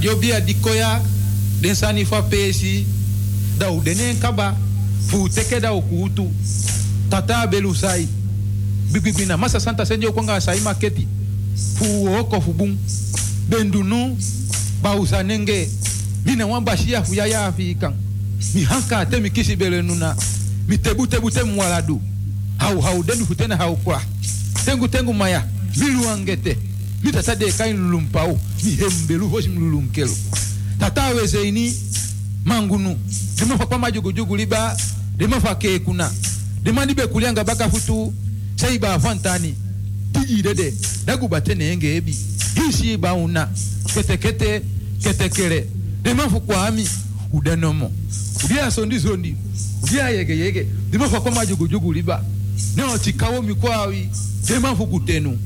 Dat bia di koya, den sani pesi, da u denen kaba, fu teke da u kutu, tata belu sai. Masa santa senjo konga sai maketi, fu oko fu bung, bendunu, ba usanenge, mina wan bashia fu ya ya afikan. Mi hanka te mi nuna, tebu tebu te mwaladu. Hau hau denu futena hau kwa. Tengu tengu maya, milu angete. lui tata de deka inilulumpa o mi hembelu hoje mlulumkelo tata awezeini mangunu dimafakwa majugujugu liba dimafake kuna. Dimanibe kulianga baka futu seiba afantani tijirede dagubatene enge ebi. Hisi iba una. Ketekete ketekele dimafukwa ami udenomo udia sondi zondi udia yege yege. Dimafakwa majugujugu liba. Neotikawo mikwawi dimafu kutenu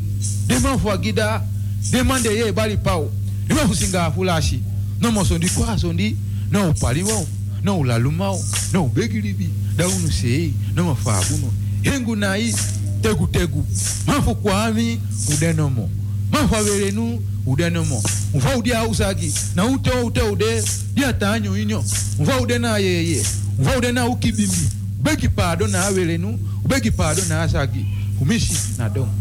Deman fwa gida, deman deye bali pa ou. Deman fusinga fulashi. Non monsondi kwa sondi, non upali wao, non ulaluma wao, non ubegilibi, da unu sei, non mafabuno. Hengu na hii, tegu tegu. Mafu kwa ami, udenomo. Mafu averenu, udenomo. Mfa udia usagi, na ute ute ude, dia tanyo inyo. Mfa ude na yeye, mfa ude na ukibimbi. Ubegi pardon na averenu, ubegi pardon na asagi. Fumishi na domo.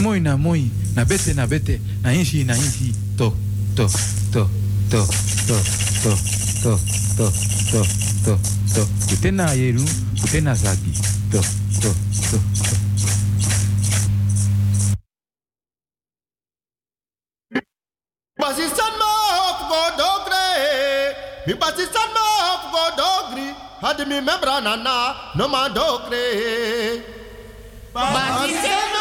Moi na moi, na bete na bete, na inshi na inshi. To, to, to, to, to, to, to, to, to, to, to. Ute na yeru, ute na zagi. To, to, to, to. Basistan ma hop go dogre. Mi basistan ma hop go dogri. Hadi mi membra nana no ma dogre. Basistan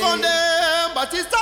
Condemne, Batista.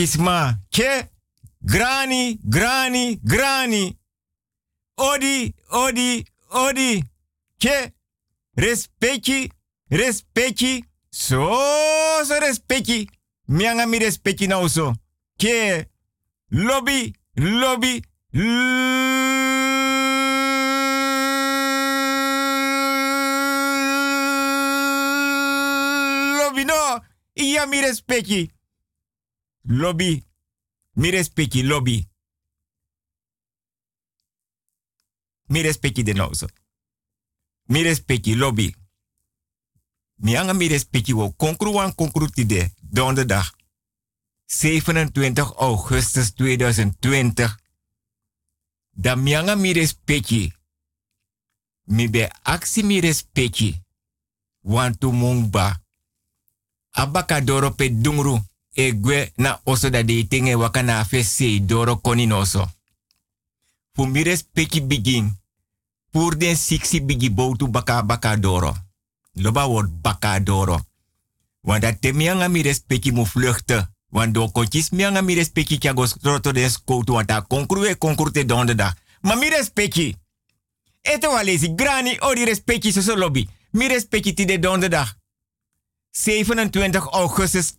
Artisma. Ke. Grani, grani, grani. Odi, odi, odi. Ke. Respecti, respecti. So, so respecti. Mianga mi respecti nou so. Ke. Lobby, lobby, lobby no. Iya mi respecti. Lobby. Mi respecti lobby. Mi respecti de so. Mi respecti lobby. Mi anga mi respecti wo konkru wan konkru tide. Donderdag. 27 augustus 2020. Da mi respecti. Mi be aksi mi respecti. Wantu mungba. Abaka doro pe dungru. Egwe na oso da de tinge waka na fe se doro koni noso. Fu mi respecti begin. Pour den siksi bigi boutu baka baka doro. Loba word baka doro. Want dat te mianga mi respecti mu vluchten. Want do kontjes mianga mi respecti kya go koutu want a konkru e konkru te donderdag. Ma mi respecti. Ete wa lezi grani o di respecti so so lobby. Mi respecti ti de donderdag. 27 augustus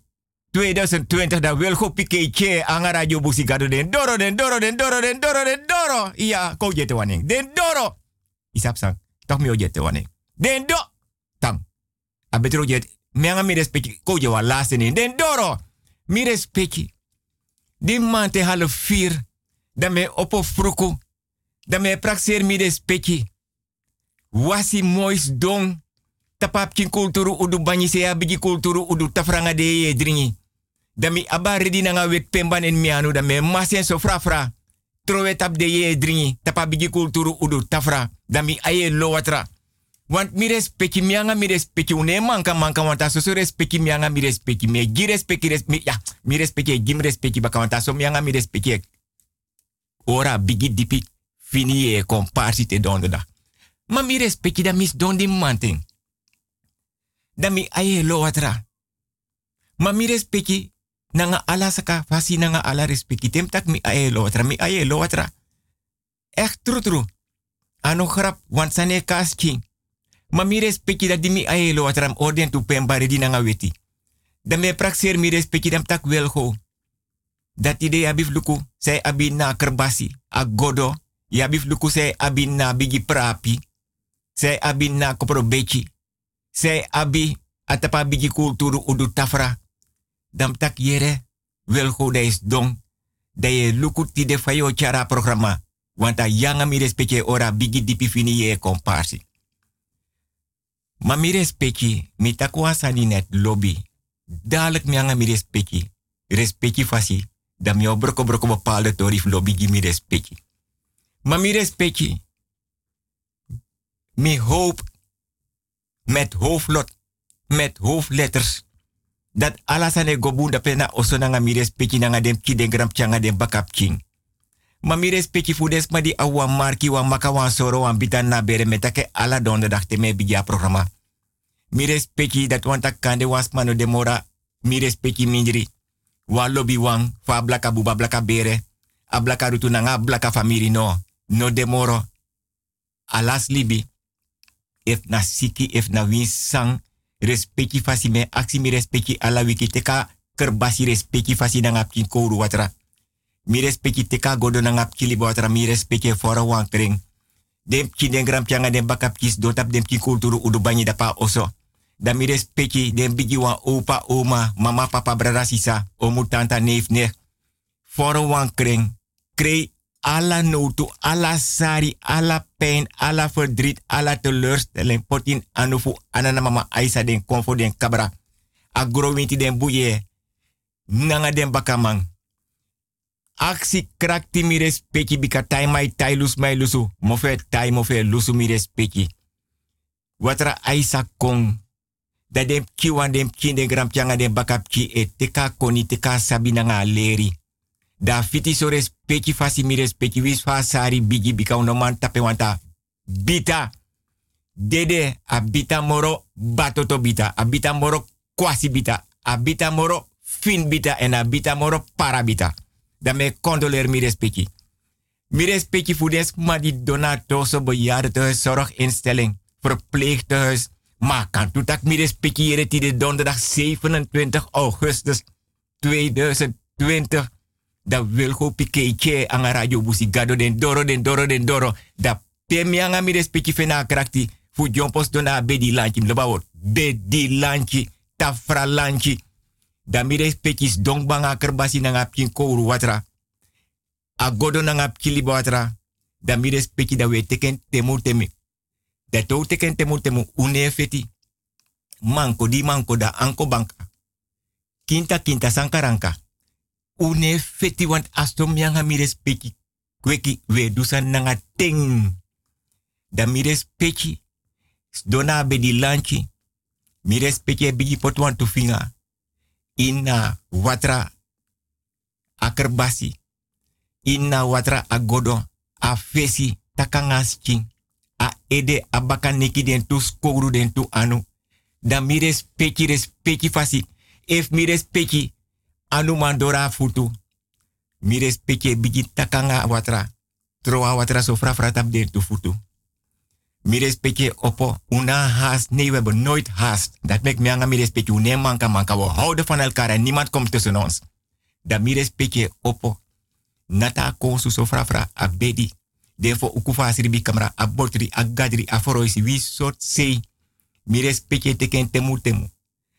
2020 da wil go pike che anga radio den doro den doro den doro den doro den doro. Iya, ko jete waning. Den doro. Isap sang. Toch mi o jete waning. Den do. Tang. Abetro jet. Mianga mi respecti ko je ni. Den doro. Mi respecti. Di man te half vier. Dan me opo. Dan me praxeer mi respecti. Wasi mois dong. Tapap kin kulturu udu banyi se abigi kulturu udu tafranga de ye dringi. Dan mi aba redi nga wet pemban en mianu. Dan me masen so fra fra. Trowe tap de ye dringi. Tapa bigi kulturu udu tafra. Dan mi aye lo watra. Want mi respecti mianga mi respecti une manka manka want aso so respecti mianga mi respecti me gi respecti respecti ja mi respecti gi mi respecti baka want aso mianga mi ora bigi dipi fini e komparsi te donderdag. Ma mi respecti da mis don di manting. Da mi aye lo watra. Ma mi nanga ala saka fasi nanga ala respecti tem tak mi aye lo watra mi aye lo watra. Echt tru tru. Ano grap want sane kas king. Ma mi respecti dat di atram orden tu pembare di nanga weti. Da me praxer mi respecti dam tak wel go. Dat ide abif luku, say abi na kerbasi, a godo, ya luku say abi na bigi prapi, say abi na kopro bechi, say abi atapa bigi kulturu udu tafra. Dam tak yere, wel go is dong, da ye luku ti de fayo chara programa, want a yanga mi respecti ora bigi dipi fini ye komparsi. Ma mi respecti, mi takwa sani net lobby. Dadelijk mi anga mi respecti. Respecti fasi. Da mi obroko broko bepaalde torif lobby gi mi respecti. Ma mi respecti. Mi hoop met hoofdlot, met hoofdletters. Dat alles aan de gobu da pena oso nanga mi respecti nanga dem ki den gram changa dem bakap king. Ma mi respecti fu des ma di awa marki wa maka soro na bere metake ala donderdag te me bigya programma. Mi respecti dat wan tak kande was mano de mora. Mi respecti mindri. Wa lobby wan fa blaka buba blaka bere. A blaka rutu nanga blaka famiri no. No de moro. Alas libi. If na siki, if na win sang. Respecti fasi me aksi mi respecti ala wiki teka kerbasi respecti fasi nanga pkin kouru watra. Mi respecti teka godo nanga pkili watra mi respecti fora wan kring. Dem ki den gram pianga den bakap kis dotap dem ki kulturu udu banyi dapa oso. Da mi respecti den bigi opa, oma, mama, papa, brada, sisa, omu, tanta, neef, neef. Fora wan kring. Kree alla notu, alla sari, alla pijn, alla verdriet, alla teleurstelling. Potin anufu, anana mama aisa den konfo den kabra. Agrowinti den buye. Nanga den bakamang. Aksi krakti mi respecti bika tai mai tai lus mai lusu. Mofe tai mofe lusu mi respecti. Watra aisa kong. Da dem kiwan dem kin den gram pianga den bakap ki e teka koni teka sabi nanga leri. Da fiti so respecti fasi mi respecti wis fa sari bigi bika unoman tape wanta. Bita. Dede abita moro batoto bita. Abita moro kwasi bita. Abita moro fin bita en a bita moro parabita. Dan me condoleer mi respecti. Mi respecti voor des maar die donatoso bejaardentehuis, verpleeghuis. Maar kan toen tak mi respecti hier de donderdag 27 augustus 2020. Da wil go piketje aan radio busi gado den doro den doro den doro. Da pemianga mi respecti fena krakti. Fu dona bedi lanchi. Mlebawot. Bedi lanchi. Tafra lanchi. Da mi respecti dong banga kerbasi nanga pin kouru watra a godo na ngap kili bawatra da mi respecti da we teken temu temi da to teken temu temu manko di manko da anko banka kinta kinta sankaranka une feti want astom yang mi respecti kweki we dusan nanga ting. Da mi respecti dona be di lanchi. Mi respecti bigi pot want to finga ina watra akerbasi. Inna watra agodo. A fesi takangas a ede abaka neki den tu den tu anu. Da mi respecti respecti fasi. If mi respecti anu mandora futu mi respecti bigi takanga watra troa watra so frafratap den tu futu mi opo una haast nee we hebben nooit haast dat mek me anga mi une manka manka we houden van elkaar en niemand komt tussen ons da mi respecti opo nata konsu so frafra a bedi. Defo ukufa asiribi kamera a botri a gadri a foroisi wi sort sei. Mi respecte teken temu temu.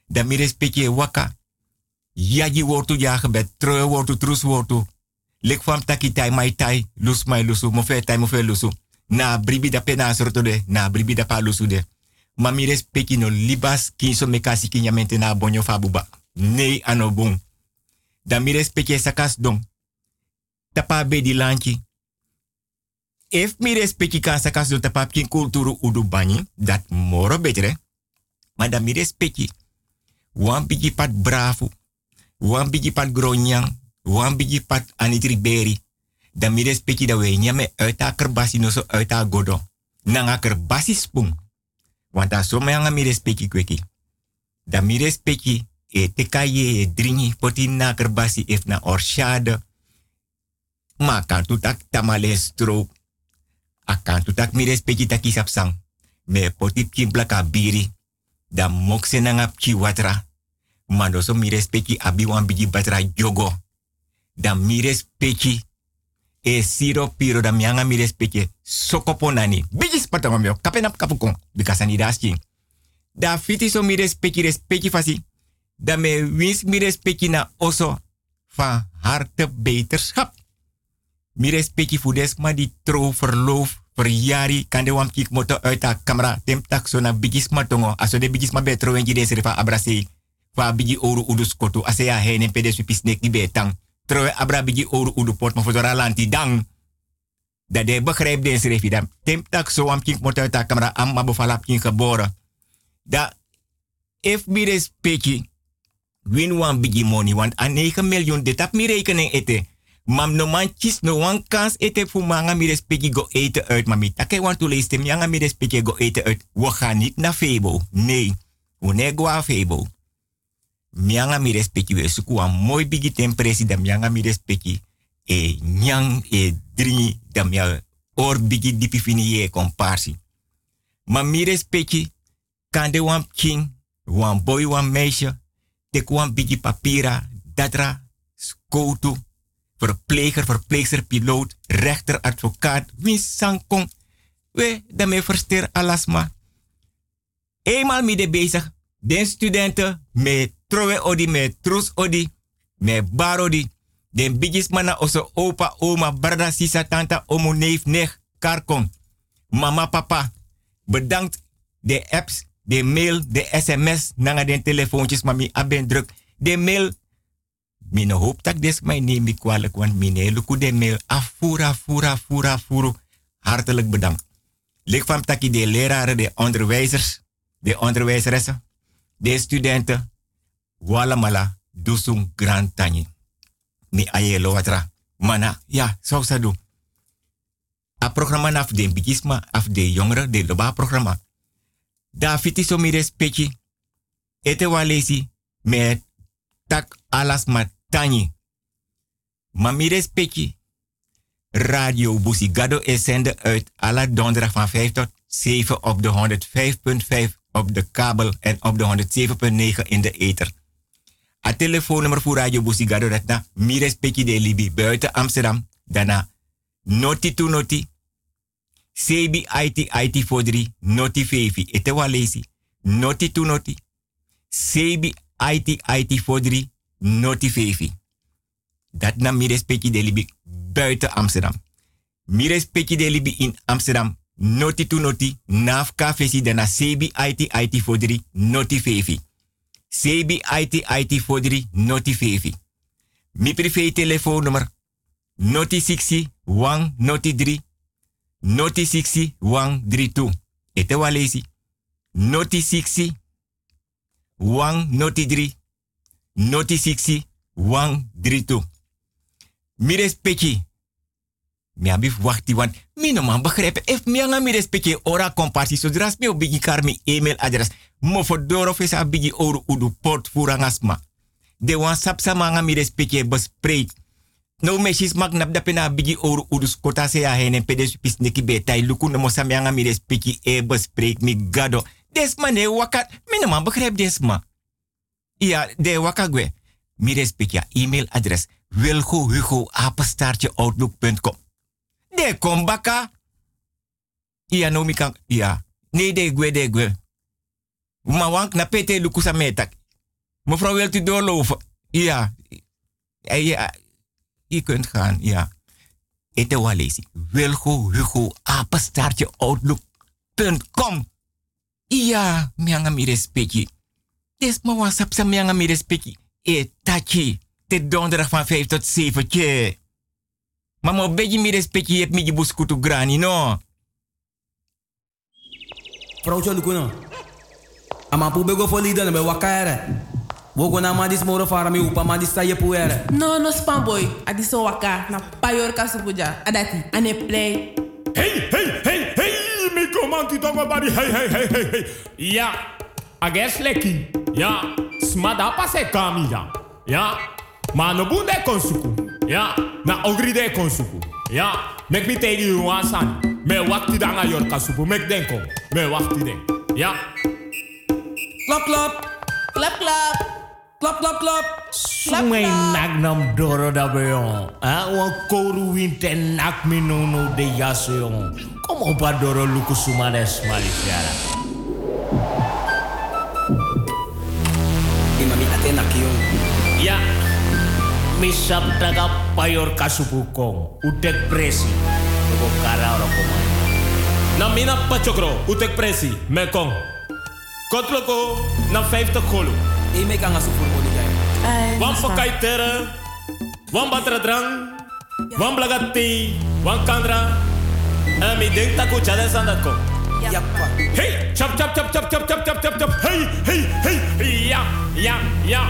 Da mi waka. Yagi wortu jagen bet troe wortu trus wortu. Lek fam taki tai mai tai lus mai lusu mo fe tai mo fe lusu. Na bribi da pena sorto de na bribi da pa lusu de. Ma mi respecte no libas kinso mekasi na bonyo fabuba. Nei anobung. Da mi respecte sakas dong tapa be di lanchi. If mi respecti kan sakas do tapa kin kulturu udu bani, dat moro betere. Maar dan mi respecti. Wan bigi pat bravo. Wan bigi pat gronyang. Wan bigi pat anitri beri. Dan mi respecti da we nyame uit a kerbasi no so a. Nanga kerbasi spung. Want a so mi respecti kweki. Dan mi respecti e tekaye e dringi poti na kerbasi if na orshade ma kan tu tak tamale stroke. Akan tu tak mi respecti tak isap sang. Me potip ki blaka biri. Da mokse nangap ki watra. Mando so mi respecti abi wan biji batra jogo. Da mi respecti e siro piro da mianga mi respecti sokopo nani. Biji spata kapenap kapukong. Bikasani daski. Da fiti so mi respecti respecti fasi. Da me wins mi respecti na oso van harte beterschap. Mi respecti fu des ma di tro verloof verjari kan de kik moto uit a camera tem tak so na bigis ma tongo aso de bigis ma betro wenji de serifa abrasi fa bigi oru udu skotu ase ya hene pede su pisnek di betang tro abra bigi oru udu port ma fodora dang dat de begrijp de serifi dam tem tak so wam kik moto uit a camera am ma bofalap kin geboren da if respecti win wan bigi money want a 9 miljoen dit tap mi rekening ete Mam no man chis no wan kans ete fu manga mi respecti go eten uit. Mami take want to lees tem yanga mi respecti go eten uit. We gaan niet naar Febo. Nee. We go a Febo. Mianga mi respecti we suku a mooi bigi tem president mianga mi respecti. E nyang e dringi dam ya or bigi dipi fini ye komparsi. Ma mi respecti kan de wan king, wan boy, wan meisje, tek wan bigi papira, datra, skoutu, verpleger, verpleegster, piloot, rechter, advocaat, winsankong. We daarmee verster alasma. Eenmaal midden bezig, den studenten met trowe odi, met trus odi, met barodi. Den bigis mana oso opa, oma, brada, sisa, tanta, omo, neef, nech, karkong. Mama, papa, bedankt de apps, de mail, de sms, nanga den telefoontjes, mami, aben druk. De mail Mine hoop dat des mij neem ik want mine luku de mail afura, afura, afura, afuru. Hartelijk bedankt. Lik van taki de leraren, de onderwijzers, de onderwijzeressen, de studenten. Walamala, dusung grand tani. Mi ayelo watra. Mana, ja, zo sa doen. A programma af de bigisma, af de jongeren, de loba programma. Da fiti so mi respecti. Ete walesi, met tak alas matani. Maar mi respecti. Radio Busigado is zender uit alle donderdag van 5 tot 7 op de 105.5 op de kabel en op de 107.9 in de ether. A telefoonnummer voor Radio Busigado dat na mi respecti de Libi buiten Amsterdam. Daarna noti to noti. Sebi IT IT 43 noti fevi. Ete walesi. Noti to noti. Sebi IT IT 43 noti fevi. Dat na mi respecti de Libi buiten Amsterdam. Mi respecti de Libi in Amsterdam. Noti to noti. Naf kafesi dana Sebi IT IT 43 noti fevi. Sebi IT IT 43 noti fevi. Mi privé telefoonnummer noti 60 1 noti 3 noti 60 1 32. Ete walesi. Noti 60 1 noti 3 noti 60 1 32. Mi respecti. Mi abi wachti want mi no man begrijpen. If mi anga mi respecti ora comparsi so dras mi obigi kar mi email address. Mo for doro fes abigi oru udu port furangasma. De wan sapsa manga mi respecti bespreek. No mesis mak nap dapena bigi oru udu skota se ya hene pedes pis neki betai luku no mosa mi respecti e bespreek mi gado. Desma ne wakat. Mi no man begrijp desma. Ja, de wakagwe. Mi respecti ja e-mail adres wilgo hugo outlook.com. De kom baka. No mi kan. Ja. Nee, de gwe, de gwe. Maar wank na pete lukusa metak. Mevrouw, wilt u doorlopen? Ja. Ja, je kunt gaan, ja. Ete walesi. Wilgo Hugo apenstaartje outlook.com. Ja, mianga mi respecti. Des ma wan sapsa mianga mi respecti. E tachi. Te donderdag van 5 tot 7 keer. Maar mo beji mi respecti heb mi buskutu grani, no. Vrouwtje Lukuno. Ama pu bego fo lida na be wakaere. Wogo na ma dis moro fara mi upa ma dis sa ye puere. No, no spam boy. Adi so waka na payor kasupuja. Adati, ane play. Hey, hey, hey, hey, mi komanti tongo bari, hey, hey, hey, hey, hey. Ja, ages leki. Ja, smada pase kami ja. Ma no bunde konsuku. Ja, na ogri de konsuku. Ja, mek mi tegi you wasan. Me wakti danga yor kasupu, mek denko. Me wakti den. Ja. Klap klap. Klap, klap. Klap klap klap. Sumay nak nam doro da beyon. Ah, wan koru winte nak mi no no de yaso yon. Kom op a doro luku sumades malisiara. Imami ate nakiyon. Ya. Misap taga payor kasupukong. Utek presi. Tuko kara ora komay. Na mina pachokro, utek presi, me kong. Kotloko, na 50 golo. E me kan asu voor moni gai. Ay, Wan pakai tere, wan batra drang, wan blagati, wan kandra. En mi denk taku chale sandat ko. Yappa. Hey, chop chop chop chop chop chop chop chop chop. Hey, hey, hey. Ja, ja, ja.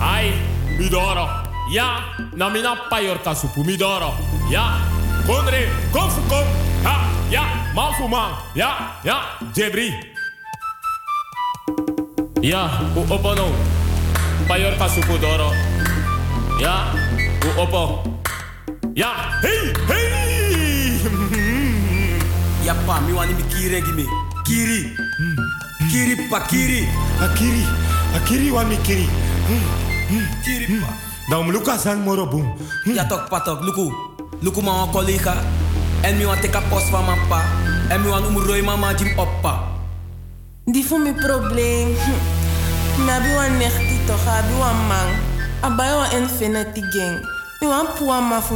Ai, midoro. Ja, na mina payor kasupu midoro. Ja, kondre, konfu kom. Ha, ja, man fu man. Ja, ja, jebri. Ja, u opo no. Payor kasupu doro. Ja, u opo. Ja, hey, hey. Yappa, mi wani mi kiri gimi. Kiri. Kiri pa kiri. Akiri, akiri wa mikiri. Kiri pa. Dan Nou, Lucas aan moro boom. Ja tok patok, luku. Luku ma wan collega. En mi wan teka post van mijn pa. En mi wan umuroi mama jim oppa. Di fu mi problem. Mi abi wan toch, abi wan man. Abai wan infinity gang. Mi wan puwa ma fu.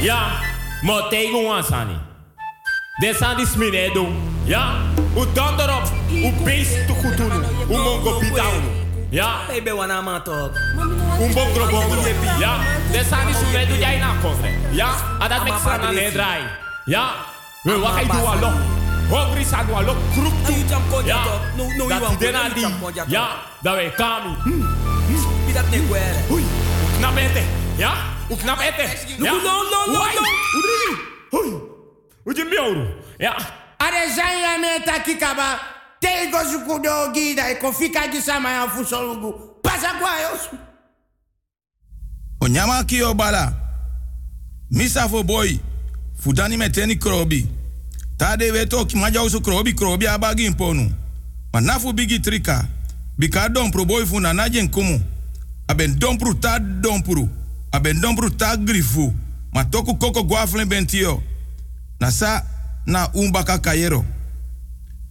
Ja, mo tegen wan sani. De. Ja, u donder op. U beest te goed doen. U mongo bidown. Ja. Ik ben wan aan toch. Ja, de sani jij. Ja, adat mek sana ne. Ja. We wakai dua lo. Hungry sa dua lo. Kruk tu. ja. Dat dena di. Ya. Da we kami. Pidat ne guere. Hoi, Knap ete. Ya. Uk knap ete. No no no no. hoi. Hoi, hoi. Hoi, Ya. Are hoi. Hoi, hoi. Hoi, hoi. Hoi, hoi. Hoi, hoi. Hoi, hoi. Hoi, hoi. Onyama kiyo bala. Misa fo boy. Fudani meteni krobi. Tade weto ki maja usu krobi krobi abagi imponu. Manafu bigi trika. Bika dompru boy fu na najen kumu. Aben dompru ta dompru. Aben dompru ta grifu. Ma toku koko guaflen bentio. Na sa na umbaka kayero.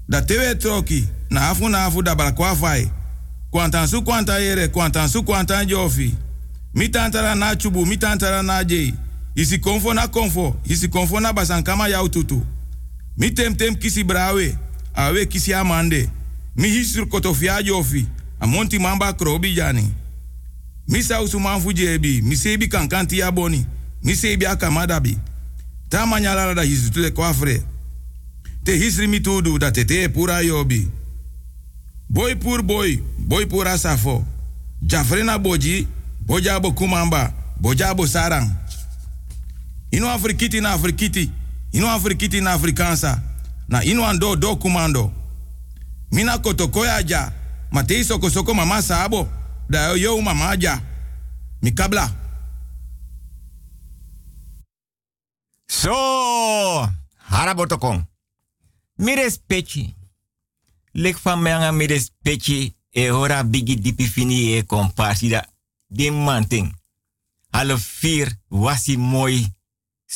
Da tewe troki. Na afu na afu da balakwa fai. Kwantan su kwanta yere. Kwantan su kwanta jofi. Mi tantara na chubu. Mi tantara na jei. Isi konfo na konfo. Isi konfo na basankama ya ututu. Mi tem kisi brawe. Awe kisi amande. Mi hisur kotofia jofi. Amonti mamba krobi jani. Mi sa usuman fujebi. Mi sebi kankanti ya boni. Mi sebi akamadabi. Ta manyala da hisu le kwafre. Te hisri mi da tete pura yobi. Boy pur boy. Boy pura safo. Jafrena boji. Bojabo kumamba. Bojabo sarang. Ino afrikiti na afrikiti. Ino afrikiti na afrikansa. Na ino ando do kumando. Mina kotokoya ja. Mama sabo. Da yo mama ja. Mikabla. So, harabotokong. Mi respecti. Lek van mi respecti. E ora bigi dipi fini e komparsi da. Di manting. Half vier wasi mooi.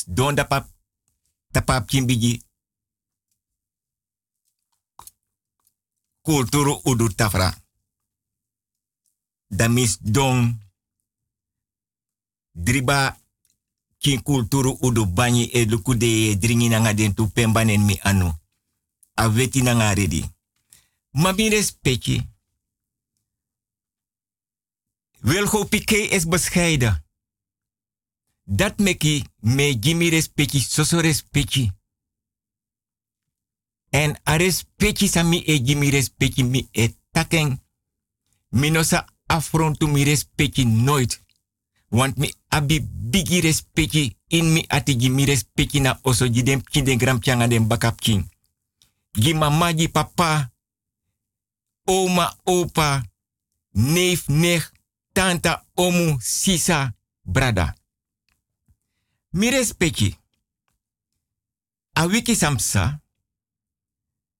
Don da pap. Tapap bigi. Kulturu udu tafra. Da mis don. Driba kin kulturu udu banyi e luku de dringi nanga den tu pembanen mi anu. A weti nanga redi. Ma mi respecti. Wilgo Piqué is bescheiden. Dat meki me gimi respecti, soso respecti. En a respecti sa mi e gimi respecti mi e taken. Mi no sa affrontu mi respecti nooit. Want mi abi bigi respecti in mi ati gimi respecti na oso jidem kinde gram changa den bakap king. Gi mama papa, oma, opa, neef, nech, tanta, omu, sisa, brada. Mi respecti. A wiki samsa,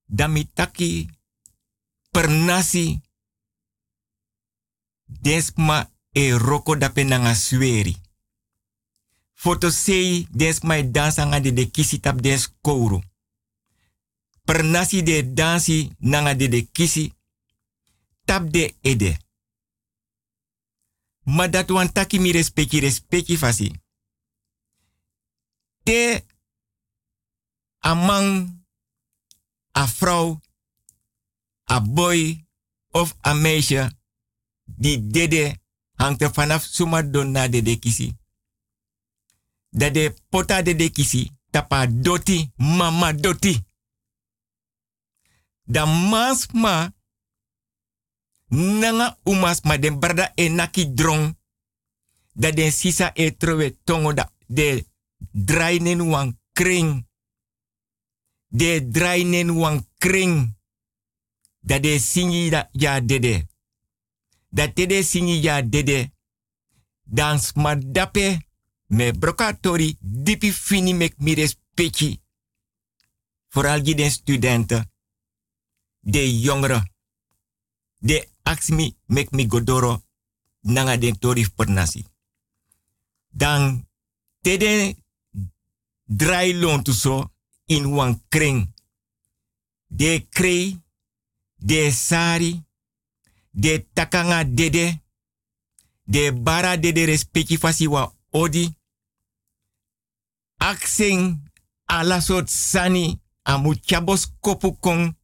da mi taki per nasi desma e roko dape nanga sweri. Foto sei desma e dansa nga de de kisi tap des kouru. Per nasi de dansi nanga de de kisi tap de ede. Ma dat wan taki mi respecti respecti fasi. Te a man, a vrouw, a boy of a meisje die dede hangt er vanaf don na dede kisi. Dat de pota dede kisi tapa doti, mama doti. Da mas ma nanga umas ma den brada e naki drong da den sisa e trowe de drainen wan kring. De drainen wan kring. Da de singi da ja dede. Da dede singi ja dede. Dan smardape me brokatori dipi fini mek mi respecti. Vooral den studenten. De jongeren. De aksmi mek mi godoro nanga den tori pernasi. Dan tede draai so in wan kring. De krei, de sari, de takanga dede, de bara dede respecti fasi wa odi. Aksing ala sot sani amu chabos kopu kong,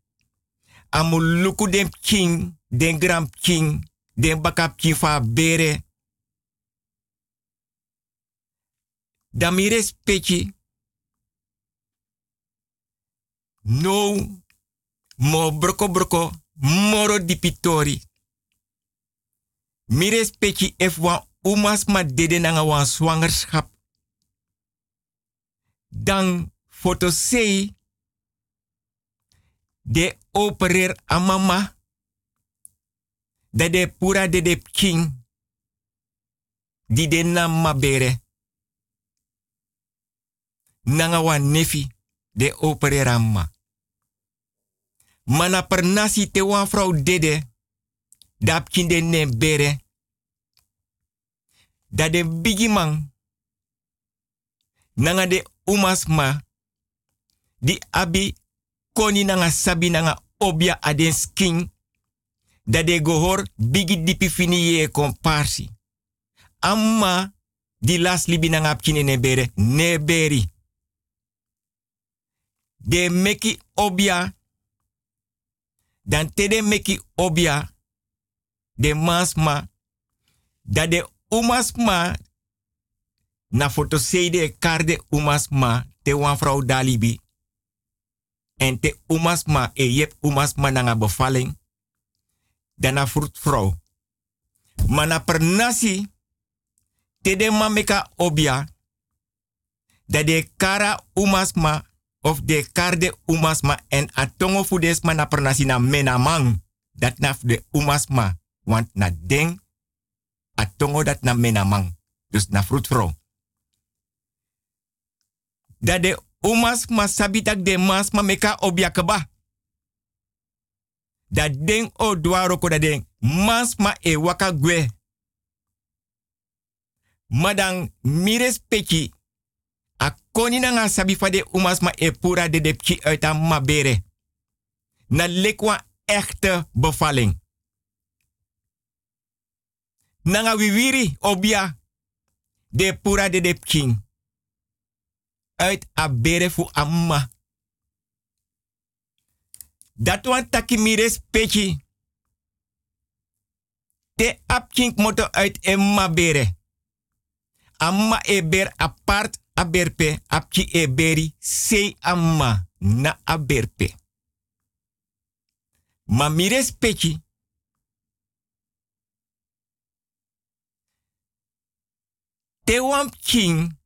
amu luku den king, den gram king, den bakap king fa bere respecti no mo broko broko moro di pitori. Mi respecti ef wan umas ma dede nanga wan zwangerschap. Dan foto De opereer amama. Dat de pura de de king. Di de nama bere. Nanga nefi. De opereer amma. Mana per nasi te wan vrouw dede. Dap kinde ne bere. Dat de bigi man. Nanga de umas ma. Di abi koni nanga sabi nanga obia aden skin. Dat de gohor bigi dipi fini ye komparsi. Amma di las libi nanga apkine ne bere. Ne beri. De meki obia. Dan tede meki obia. De masma. Dat de umasma. Na foto seide karde umasma. Te wan vrouw dalibi. En te umasma e yep umasma nanga bevalling. Dana fruit vrouw. Mana per nasi. Te de mameka obia. Dat de kara umasma of de karde umasma en atongo fudesma na per nasi na menamang. Dat na de umasma. Want na deng atongo dat na menamang. Dus na fruitvrouw. Dat de umas ma sabitak de mas ma meka obiakaba. Dat ding o dwaro ko dat ding. Mas ma e waka gwe. Madang mires peki. A koni na nga sabi fa de umas ma e pura de depki uit aan ma bere. Na lekwa echte bevalling. Nanga wiwiri obia. De pura de depking uit a bere fu amma. Dat wan taki pechi. Te apkink moto uit emma bere. Amma e ber apart a berpe apki e beri sei amma na a berpe. Ma mires pechi. Te wan king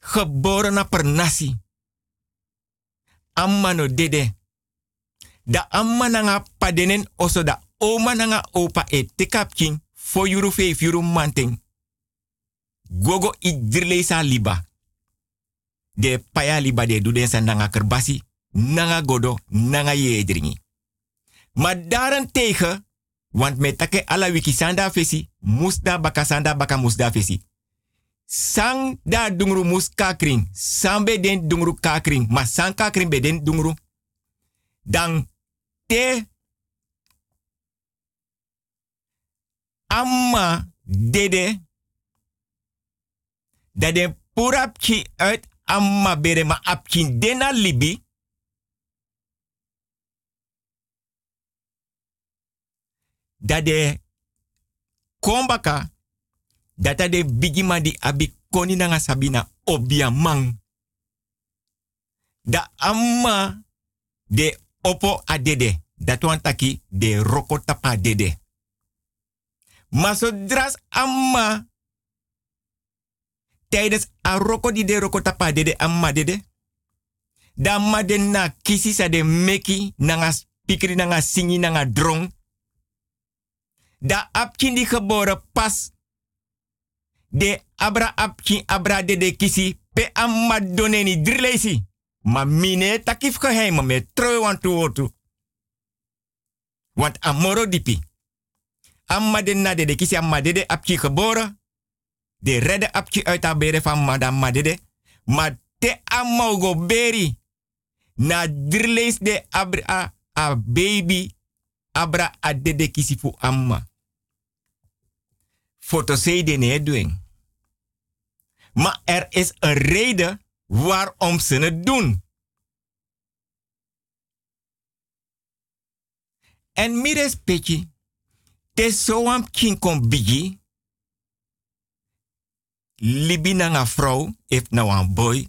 geboren na per nasi. Amma no dede. Da amma nanga padenen oso da oma nanga opa e tekap king fo yuru manting. Gogo i dirle sa liba. De paya liba de duden sa nanga kerbasi, nanga godo, nanga yedringi. Maar daarentegen, want met take ala wiki sanda fesi, musda baka sanda baka musda fesi sang da dungru mus kakring. Sang be den dungru kakring. Ma sang kakring be den dungru. Dan te amma dede dat den purapki uit amma bere ma apkin dena libi dat de kombaka data de bigima di abi koni nanga sabina obia mang. Da amma de opo adede. Dat wan taki de roko tapa dede. Maar zodra amma tijdens a roko di de roko tapa dede. Da amma de na kisi sa de meki nanga spikri nanga singi nanga drong. Da apkindi geboren pas de abra apki abra de de kisi pe amma doneni drilesi. Ma mine takif geheim me troi want Want amoro dipi. Amma de de de kisi amma de de apki geboren. De redde apki uit haar bere van madame de. Ma te amma go beri. Na drilles de abra a baby. Abra a de de kisi fu amma. Foto de ne doen. Maar er is een reden waarom ze het doen. En mires peki, te soam kin kon bigi, libi na nga vrouw, if nou een boy,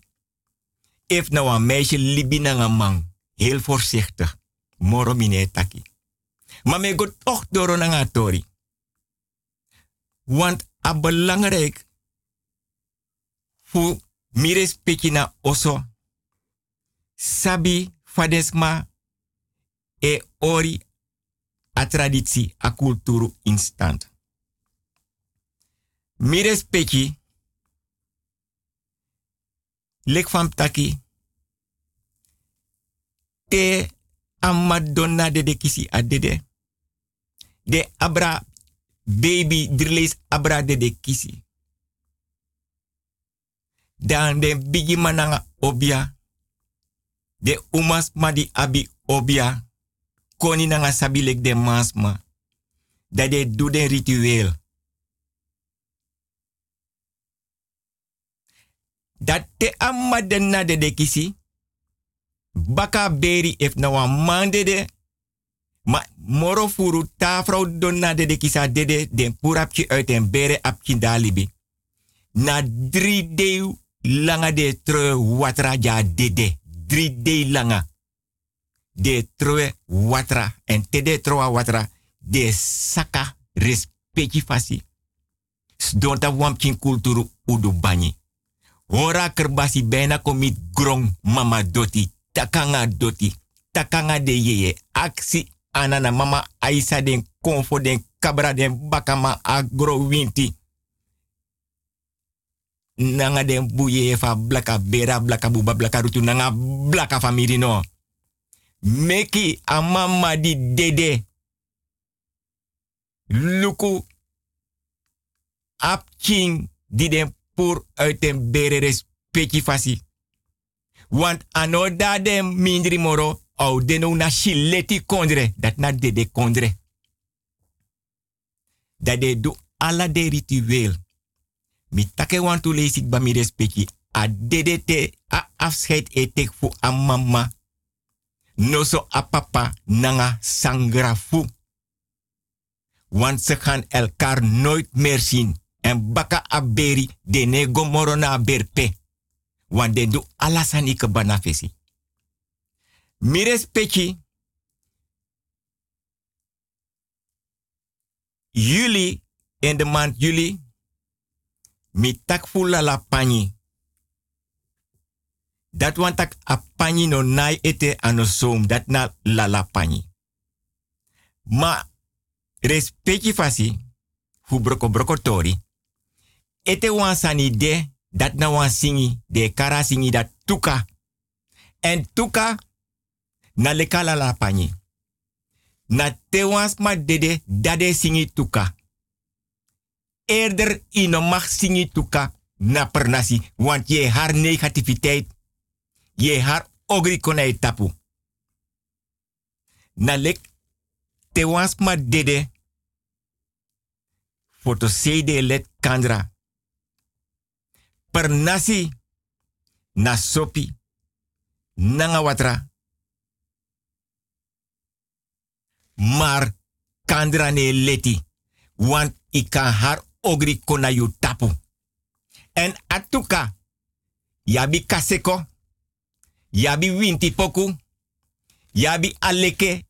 if nou een meisje, libi na man. Heel voorzichtig. Moro mine taki. Maar me go toch door na tori. Want a belangrijk fu mires peki na oso. Sabi fadesma e ori a traditie, a cultuur in stand. Mi respecti, lek van taki, te amadonna de de kisi adede. De abra baby driles abra de de kisi. Dan de bigi mananga obia. De umas madi abi obia. Koni nanga sabilek de masma. Dat de do den ritueel. Dat te amadonna de de kisi. Baka beri if na wan mande de. Ma moro furu ta vrouw donna de de kisa dede den purapje uit en bere apje dalibi. Na drie deu langa de tre watra ja dede. Drie de langa. De tre watra. En te de troa watra. De saka respecti fasi. Donta wampkin kulturu udu bani. Hora kerbasi bena komit grong mama doti. Takanga doti. Takanga de yeye. Aksi anana mama aisa den konfo den kabra den bakama agro winti. Nanga den buye fa blaka bera blaka buba blaka rutu nanga blaka famiri no. Meki amama di dede. Luku apking di den pur uit den bere respecti fasi. Want anoda den mindri moro au deno na shileti kondre. Dat na dede kondre. Dat de do ala de ritueel. Mi take want to lees ik ba mi respecti. A dede te a afscheid e tek fu a mama. No so a papa nanga sangra fu. Want ze gaan elkaar nooit meer zien. En baka aberi de nego morona berpe. Want de do alasani ke banafesi. Mi. Juli, in de maand juli, mi tak fula la pani. Dat want tak a pani no nai ete ano som, dat na la la pani. Ma respecti fasi, fu broko broko tori, ete wan sani de, dat na wan singi, de kara singi dat tuka. En tuka, na leka la la pani. Na te wans ma dede, dade singi tuka. Eerder ino mag singi tuka na pernasi, want je haar negativiteit, je haar ogri konai tapu. Na lek te wans ma dede, foto de let kandra. Pernasi, na sopi, nanga Maar kandra ne. Want ik kan ogri kona yu. En atuka. Yabi kaseko. Yabi winti poku. Yabi aleke.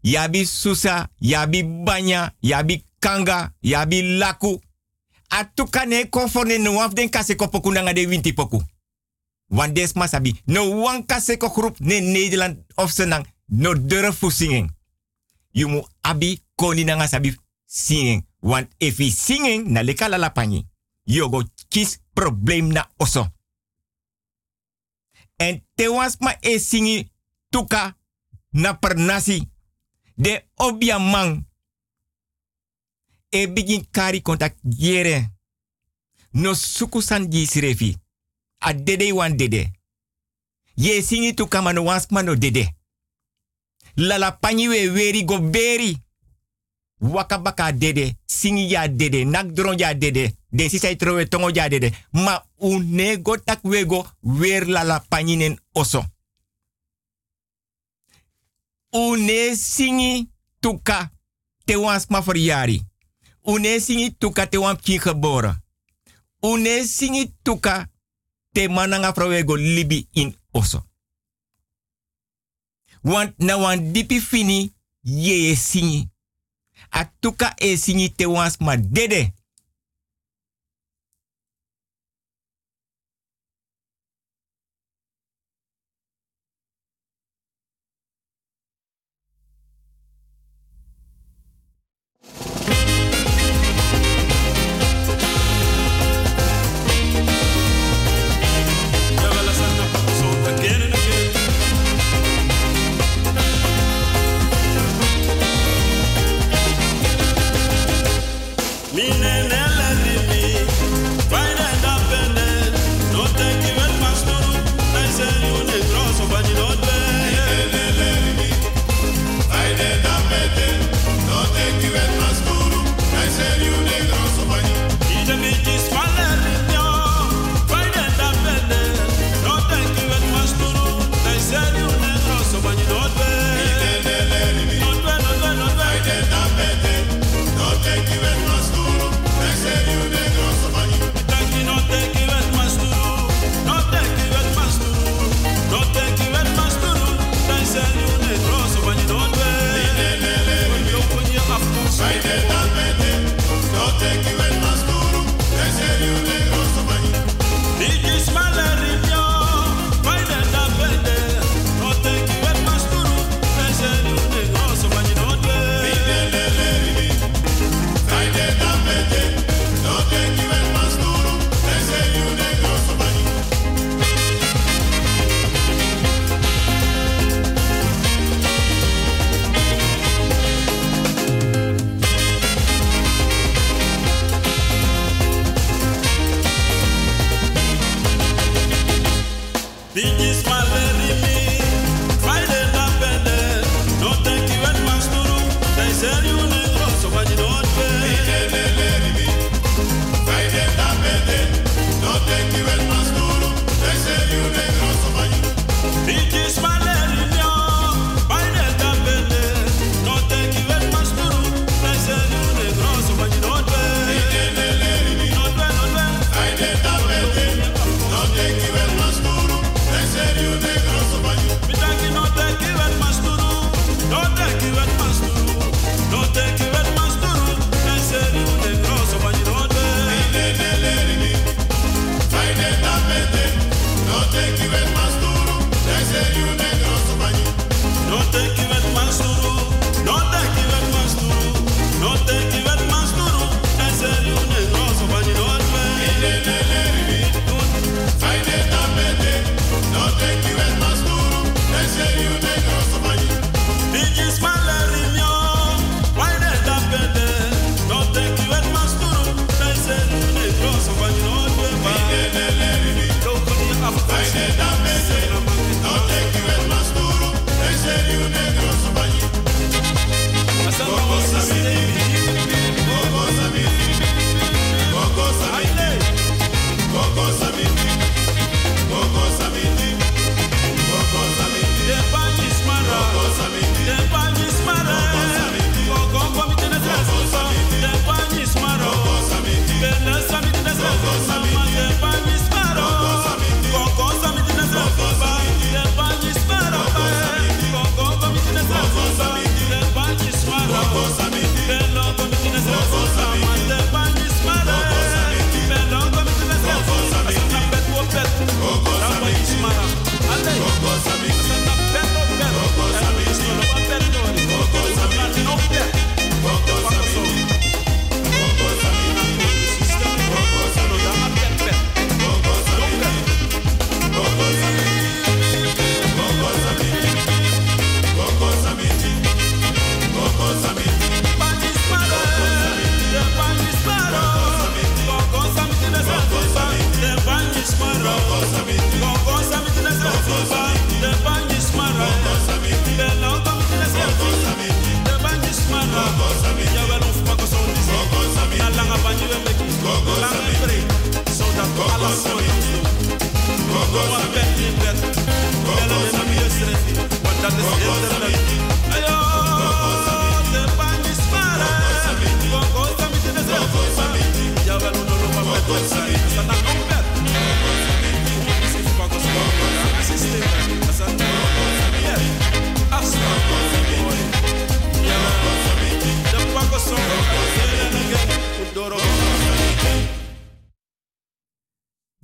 Yabi susa. Yabi banya. Yabi kanga. Yabi laku. Atuka ne konfone no waf den kaseko poku nanga de winti poku. Want des masabi. No wan kaseko groep ne Nederland of senang. No durf singing you mu abi koni nanga sabi singing. Want if he singing na leka la pani, you go kiss problem na oso. En te was ma e singi tuka na pernasi. De obia man. E begin kari contact yere. No sukusan di sirefi. A dede wan dede. Ye singi tuka mano wans mano dede. Lala panyi we weri go beri. Waka baka dede, singi ya dede, nak dron ya dede, de si tongo ya dede. Ma une go tak we go weer lala panyi nen oso. Une singi tuka te wans ma verjari. Une singi tuka te wan kin geboren. Tuka te mananga go libi in oso. Want na wan dipi fini ye singi. A e singi te wans ma dede.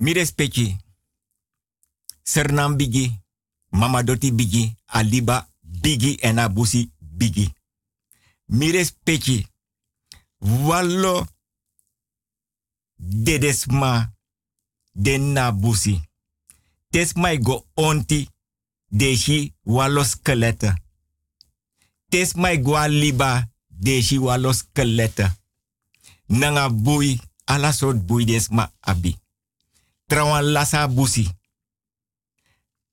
Mi respecti. Sernam bigi. Mama doti bigi. Aliba bigi en abusi bigi. Mi respecti. Wallo. Dedesma. Den nabusi. Tes mai go onti. Deshi wallo skelette. Tes mai go aliba. Deshi wallo. Nanga bui. Ala bui desma abi. Trawan lasa busi.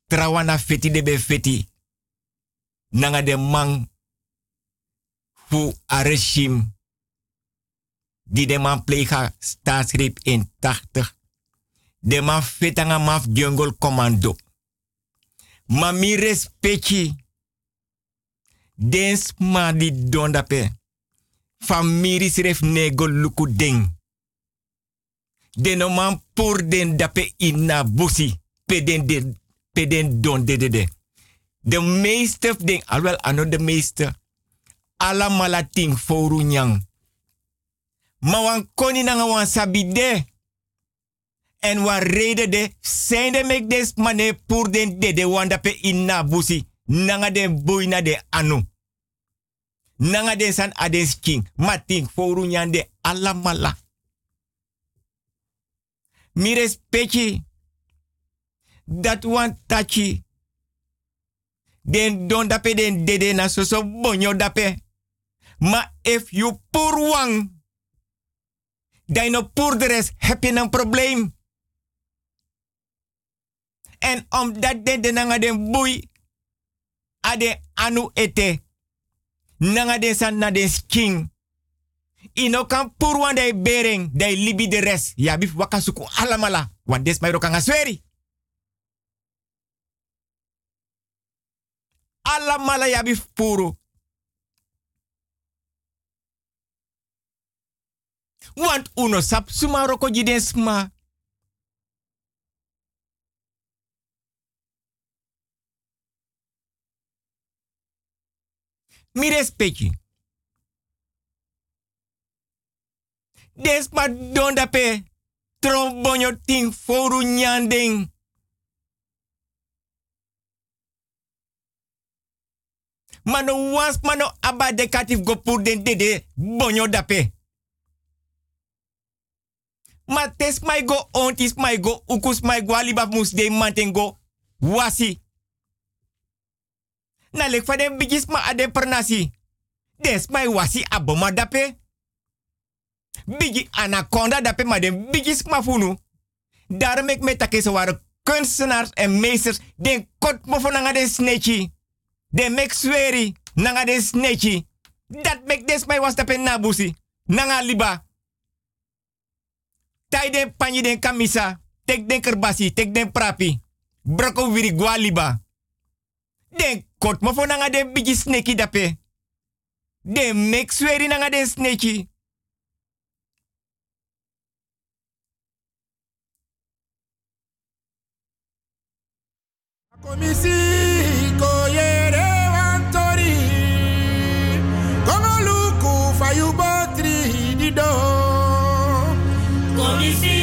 Trawana feti de be feti. Nanga de man. Fu areshim. Die de man plega staatsgreep in 80. De man fetanga maf jungle commando. Ma mi respecti. Dens ma di dondape. Famiri sref nego luku ding. De no man pour den dape inna busi. Peden de, peden don de de de. De meeste ding, alwel ano de meeste. Alla malating foru nyang. Ma wan koni nanga wan sabide. En wan rede de, zijn de mek des mane pour den de de wan dape inna busi. Nanga den boina de anu. Nanga den san aden king. Mating foru nyang de alla mala. Mi respecti. Dat wan tachi. Den don dape den dede na so so bonyo dape. Ma if you pour wang. Dan no pour de rest heb je een probleem. En omdat de de nanga den boei. Ade anu ete. Nanga den san na den king. Ino kan pour wan dai bering. Dai libi de rest. Ya wakasuku alamala. Want des mai rokanga sweri. Alamala ya bif puru. Want uno sap suma roko jiden sma. Mi respecti. Des ma donda pe. Trombonyo ting foru nyanding. Mano was mano abade katif go pour den dede bonyo dape. Ma tes mai go ontis mai go ukus mai go aliba mus de mantengo wasi. Na lek fa den bigis ma ade pernasi. Des mai wasi aboma dape. Bigi anaconda dape ma den bigis ma funu. Daarom ik met take ze waren kunstenaars en meesters den kot mo van nanga den snechi. Den mek sweri nanga den snechi. Dat mek des mai was dape nabusi. Nanga liba. Tai den den kamisa. Tek den kerbasi, tek den prapi. Broko wiri gualiba. Den kot mo van nanga den bigi sneki dape. Den mek sweri nanga den sneki. Komisi koyere wantori Kongo luku fayu botri dido. Komisi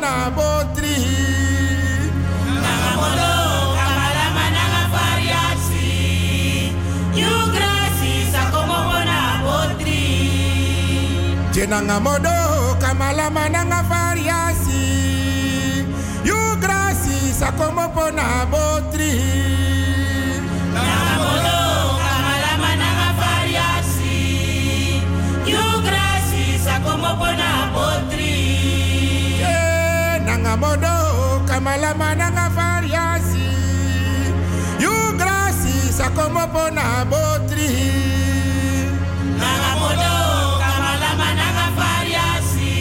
na botri Nangamodo kamala mananga variasi You grasi sakomo bona botri Jenanga modo kamala mananga variasi You grasi sakomopo na botri kamalama nanga variasi. You grasi sa como pona botri. Nanga modo, kamalama nanga variasi.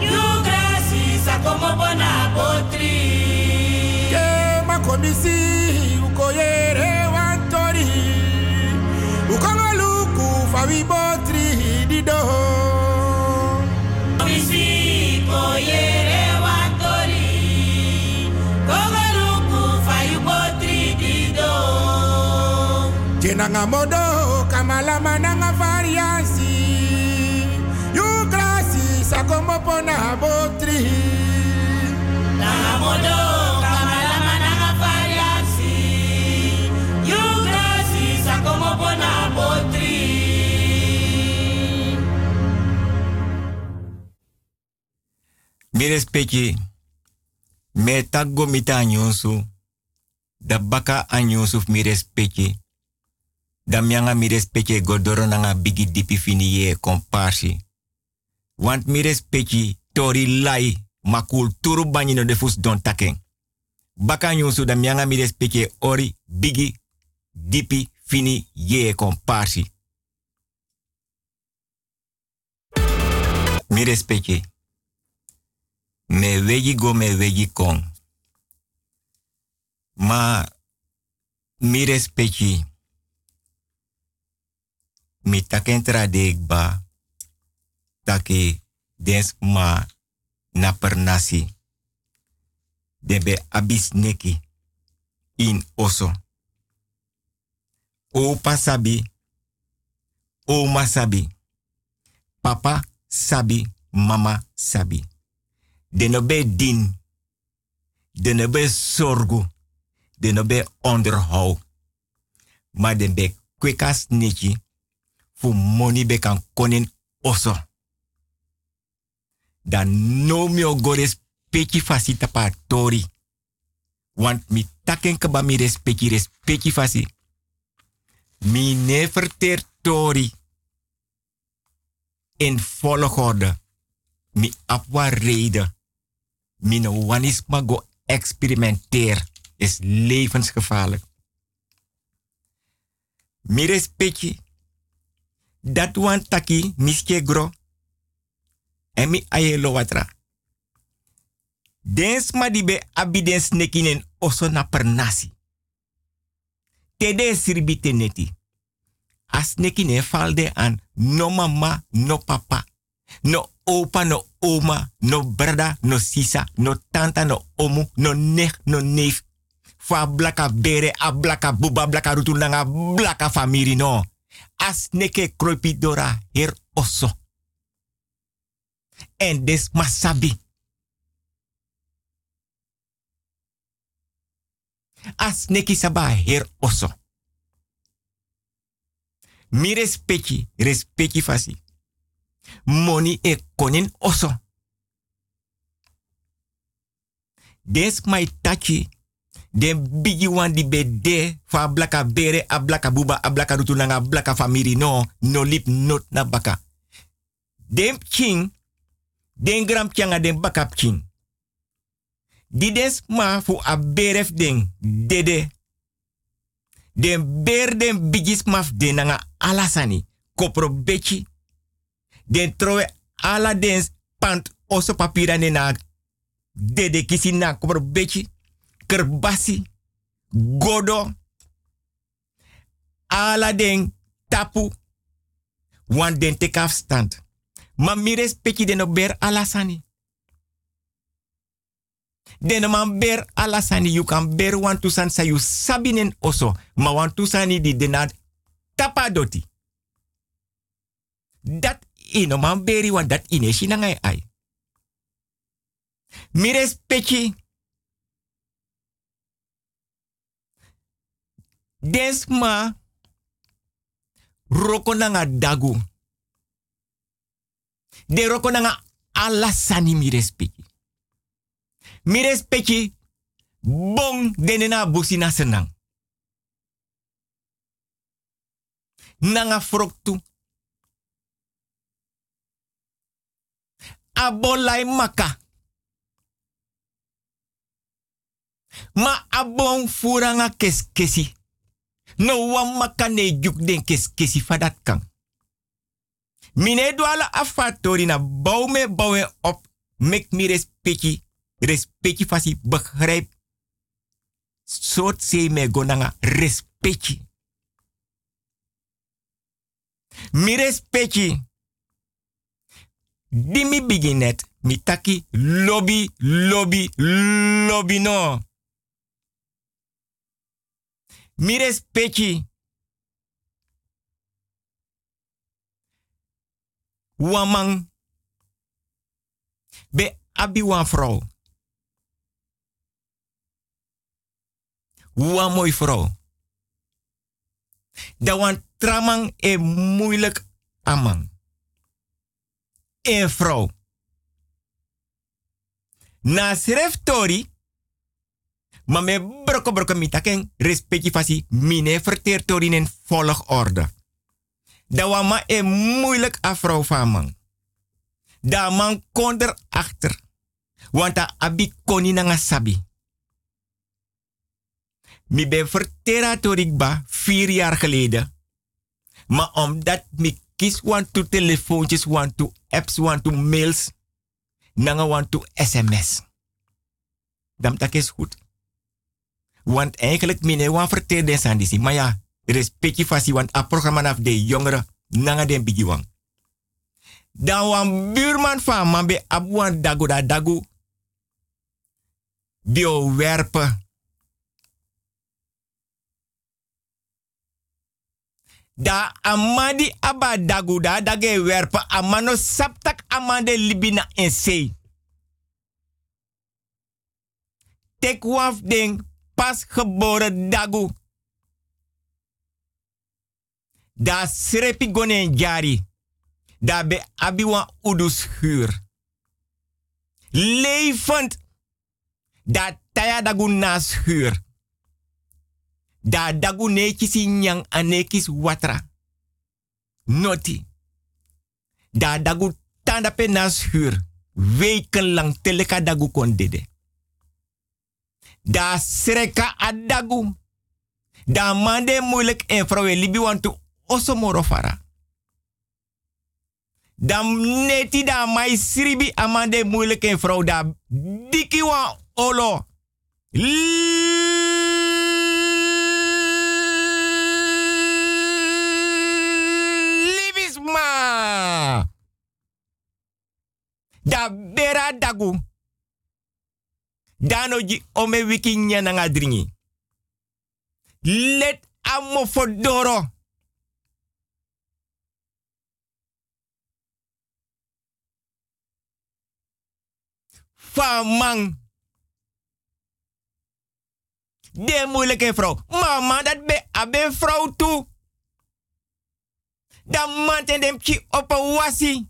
You grasi sa como bona botri. Ke makomisi ukoyere wantori. Ukongaluku fawi botri dido. Jenanga modo kamalama nanga variasi. You grasi sa como pona botri. Nanga modo, kamalama nanga variasi. You grasi sa como bona botri. Mi respecti. Me taggo mita anyonsu. Da baka anyonsu mi respecti. Da mianga mi respecti godoro nanga bigi dipi fini ye komparsi. Want mi respecti tori lai ma kulturu banyi no defus don taken. Baka anyonsu da mianga mi ori bigi dipi fini ye komparsi. Mi respecti. Me wegi go me wegi kon. Ma mi respecti. Mi taken tradek ba. Take dens ma na nasi. Debe abis neki. In oso. Opa sabi. Oma sabi. Papa sabi. Mama sabi. De no be din. De no be zorgu. De no be onderhoud. Maar de be kwekas netje. Fu money be kan konen oso. Dan no mi ogores peki fasi tapa tori. Want mi taken kaba mi respecti respecti fasi. Mi ne verteer tori. In volgorde. Mi apwa reden. Mi no wanisma go experimenteer. Is levensgevaarlijk. Mi respecti. Dat wan taki miske gro. En mi ayelo watra. Dens ma di be abidens nekinen oso na per nasi. Tede sirbite neti. As nekine falde an no mama, no papa, no opa, no oma, no brada, no sisa, no tanta, no omu, no nech, no neef. Fa blaka bere, a blaka buba, blaka rutu nanga, blaka famiri no. As neke kroipi dora her oso. En des masabi. As neki saba her oso. Mi respecti, respecti fasi. Moni e konin oso. Des mai tachi. Den bigi wan di be de fa blaka bere a blaka buba a blaka rutu nanga blaka famiri no. No lip not na baka. Den king. Den gram kyanga den baka king. Di des ma fu a beref den dede. Den ber den bigis maf den nanga alasani. Kopro bechi. Den trowe ala den pant oso papira ne na dede kisi na kopro bechi. Kerbasi. Godo. Ala den tapu. Wan den take afstand. Ma mi respecti den no ber alasani. Den man ber alasani you kan ber wan tusan sa you sabinen oso. Ma wan tusani di denad tapa doti. Dat ino man beri wan dat ine shinangai ai. Mi. Des ma roko nanga dagu. De roko nanga mi respecti. Mi respecti bong denena busina senang. Nanga froktu. Abolai maka. Ma abon furanga kes kesi. No wan makane juk den kes kesi fadat kan. Mine dwala afatori na bouw me op. Mek mi respecti. Respecti fasi begrijp. Soort se me gonanga respecti. Mi respecti. Di mi beginet. Mi taki lobby, lobby, lobby no. Mi respecti. Wamang. Be abi wan vrouw. Wan mooi vrouw. Tramang e moeilijk amang. Een vrouw. Na sref tori. Maar me broko broko mitaken respecti fasi mine verteer tori in volgorde. Da wan ma e moeilijk afvrouw van man. Da man kon achter. Want da abi koni nanga sabi. Mi ben verteratorik ba vier jaar geleden. Maar omdat mi kies want to telefoontjes, want to apps, want to mails, nanga want to sms. Dan tak is goed. Want eigenlijk mine wan verteerde sandisi. Maar ja, want a programma af de jongeren, nanga den bigi wan. Dan wan buurman van man be abuan dagu da dagu. Bio werpen. Da amadi aba dagu da dage amano saptak amande libina en sei. Den pas geboren dagu. Da srepi gonen jari. Da be abiwa udus huur. Levend. Da taya dagu nas huur. Da dagu nekis nyang anekis watra. Noti. Da dagu tanda pe huur. Wekenlang teleka dagu kon dede. Da sreka adagu. Da mande moeilijk en vrouwen libi want to oso moro fara. Dan neti da mai sribi amande moeilijk en vrouw da diki wa olo. Libisma. Da bera dagu. Danoji ome wiki nyananga dringi. Let amo fodoro. Famang. De moeilijke vrouw. Mama, dat be abe vrouw toe. Dat man dem op wasi.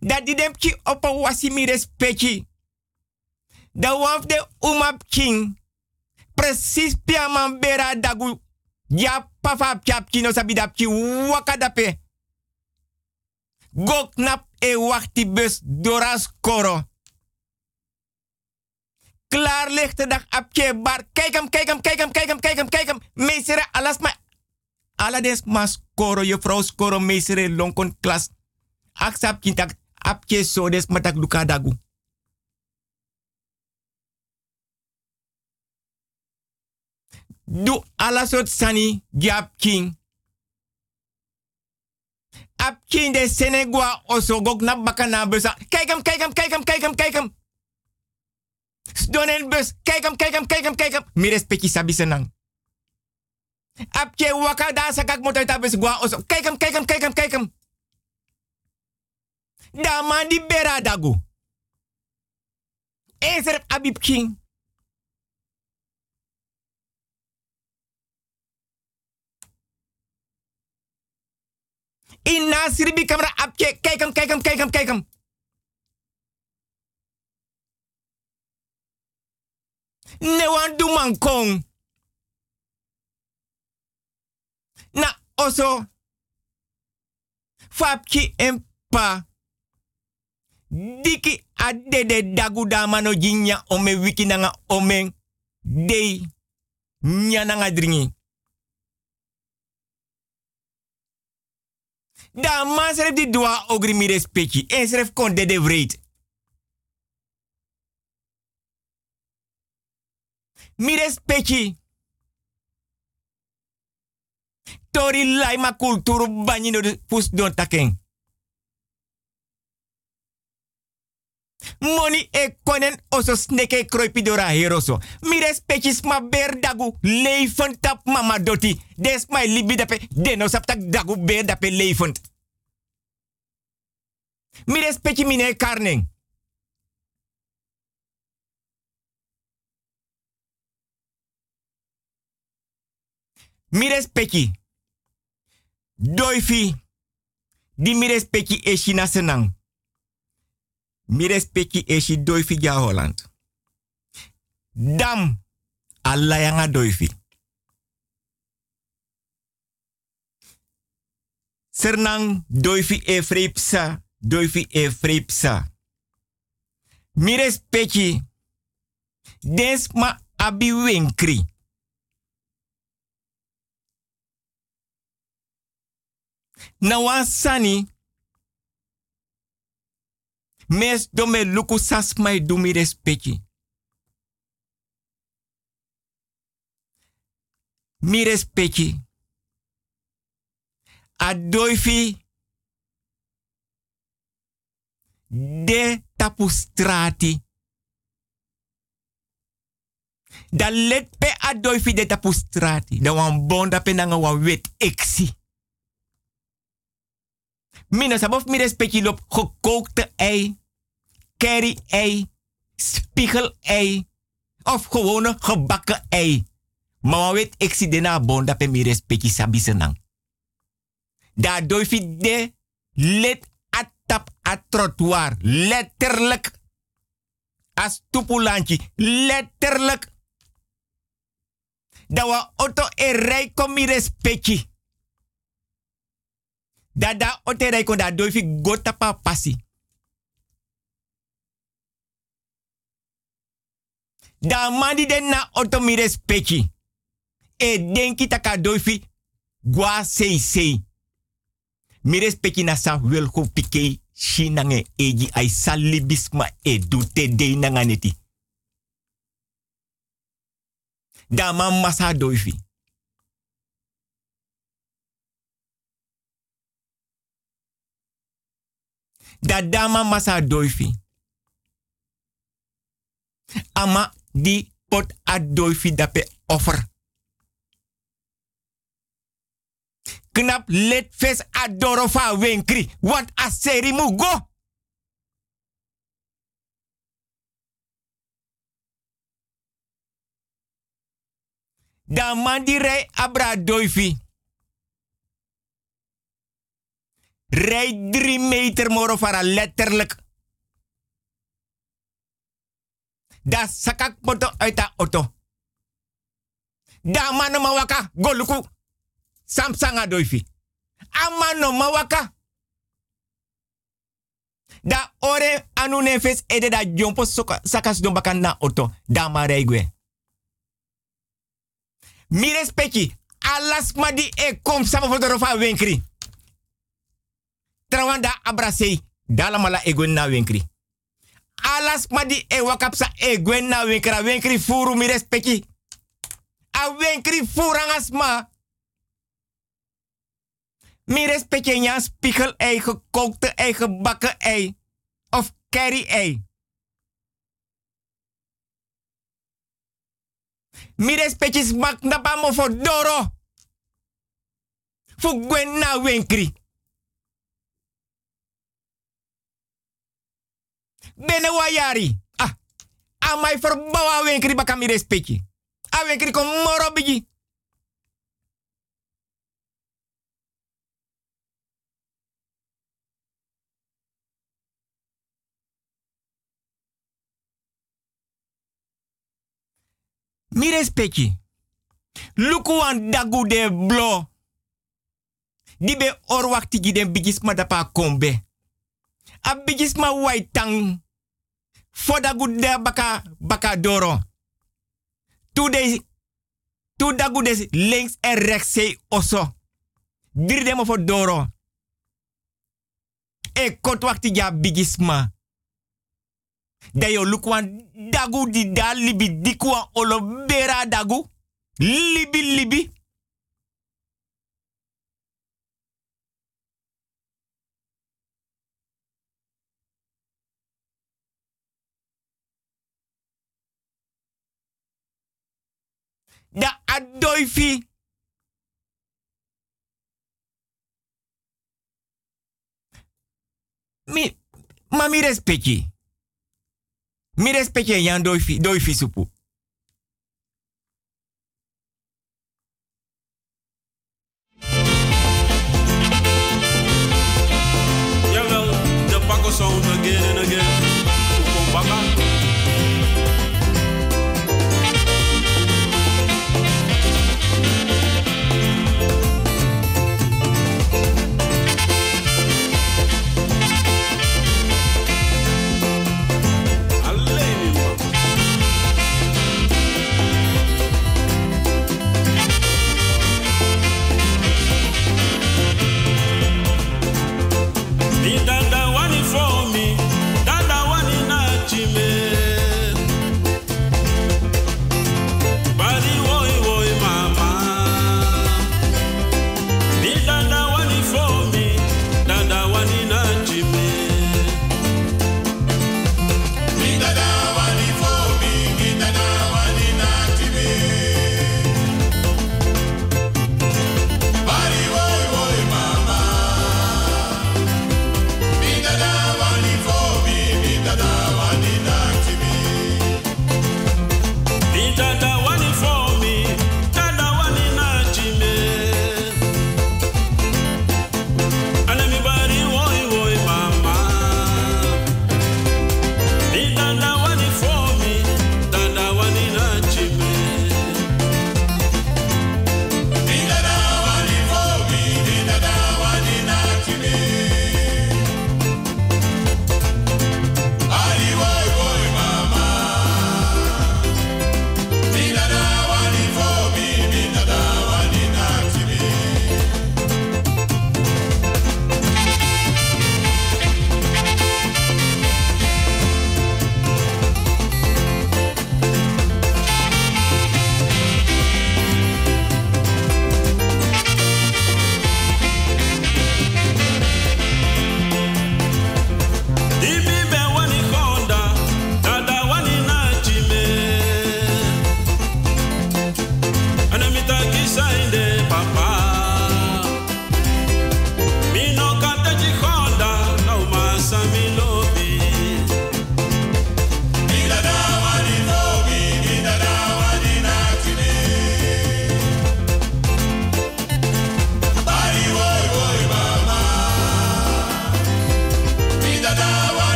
Dat die dem chi op wasi mi respecti. Dat waf de umap king. Precies pia man bera dagu. Ja pafa pjap kino sabi dap chi wakadape. Gok nap e wachti bus doras koro. Klaar ligt de dag apje bar. Kijk hem, kijk hem, kijk hem, kijk hem, kijk hem, kijk hem. Meesere alas ma. Alades mas koro, je vrouw skoro meesere lonkon klas. Aksap kintak apje so des matak luka dagu. Du ala sot sani giap king. Ap king de senegwa oso gok na baka na busa. Kijk hem, kijk hem, kijk hem, kijk hem, kijk hem. Donen bus, kijk hem, kijk hem, kijk hem, kijk hem. Mi respecti sabi senang. Ap ke waka da sakak motor tabus gwa oso. Kijk hem, kijk hem, kijk hem, kijk hem. Da man di bera dagu. Ezer abib king. In Nasribi camera apje. Kijk hem, kijk hem, kijk hem, kijk hem. Man kong. Na oso. Fapki en pa. Diki adede dagu dama no jinya ome wiki nanga omen dei nya nanga dringi. Da man seref di dua ogri mi respecti. En seref kon dede vreed. Mi respecti. Tori lai ma kulturu banyi no de pus don taken. Moni e konen oso sneke kroipi dora heroso. Mi respectis ma ber dagu tap mama doti. Des mai libi dape deno sap tak dagu ber dape leifend. Mi respecti mine karning. Mi respecti. Doifi. Di mi respecti e senang. Mi respecti e shi doifi ja Holland. Dam. Allah yanga doifi. Sernang doifi e. Doifi e fripsa. Mi respecti. Des ma abi. Na sani. Mes do me luku sas mai do mi respecti. Mi respecti. A doifi. De tapu strati. Da let pe a doifi de tapu strati. Da wan wan wet eksi. Mina sabof mi respecti lop gekookte ei, curry ei, spiegel ei of gewone gebakken ei. Wat weet ik zie dena bon dat pe mi respecti sabi senang. Da doifi de let atap a trottoir. Letterlijk. As tupulantje. Letterlijk. Da wa auto e rij kom mi respecti. Da da ote rei kon da doifi gota pa pasi. Da mandi den na oto mi respecti. E denki taka doifi gwa sei sei. Mi respecti na sa wel ko pike shinange eji ai salibisma e dute de nanganeti. Da man masa doifi. Da dama masa doifi. Ama di pot a doifi dape offer. Knap let fes adoro fa wenkri. Want a seri mu go. Man di rei abra doifi. Rijd drie meter moro fara letterlijk. Da sakak poto uit de auto. Da mano mawaka goluku. Samsanga doifi. Amano mawaka. Da ore anu nefes ede da jompo sakas don bakan na auto. Da mareigwe. Mi respecti. Alas madi e kom sama fotorofa wenkri. Trawanda abrasei. Dala mala egwen na wenkri. Alas madi e wakapsa egwen na wenkra. Wenkri furu mi respecti. A wenkri furangas ma. Mi respecti nya spiegel ei, gekookte ei, gebakken ei. Of curry ei. Mi respecti smak na pamo doro. Fu gwen na wenkri. Bene wayari. Ah. Amai verbawa wenkri baka respecti. A wenkri kom moro bigi. Mi respecti. Luku an dagu de blo. Dibe orwak tigi den bigisma dapa kombe. A bigisma waitang. Foda baka baka doro. Tude, de links en rechts sei oso. Dir demo for doro. E kot wakti ja bigisma. Da lukwan dagu di da libi dikwa olobera dagu. Libi libi. da adoifi. Mi, ma mi respecti. Mi respecti yan doifi, doifi supu.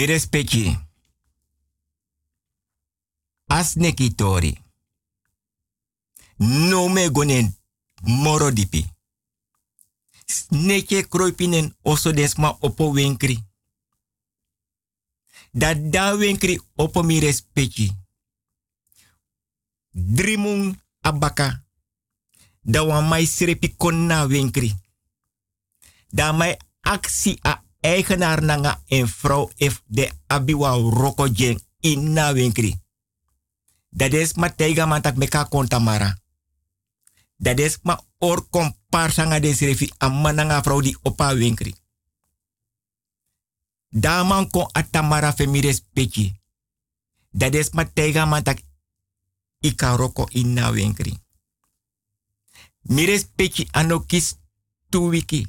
Mi respecti. As neki tori. No. Sneke kroipinen oso desma opo wenkri. Dat da wenkri opo mi respecti. Drimung abaka. Da wan mai konna wenkri. Da mai actie a eigenaar nanga en vrouw if de abiwa roko jen in na wenkri. Dat is ma teiga mantak meka kontamara. Dat is ma or kompar sanga de srefi vrouw di opa wenkri. Daman kon atamara femires peki. Dat is ma teiga mantak ika roko in na wenkri. Mires peki anokis tu wiki.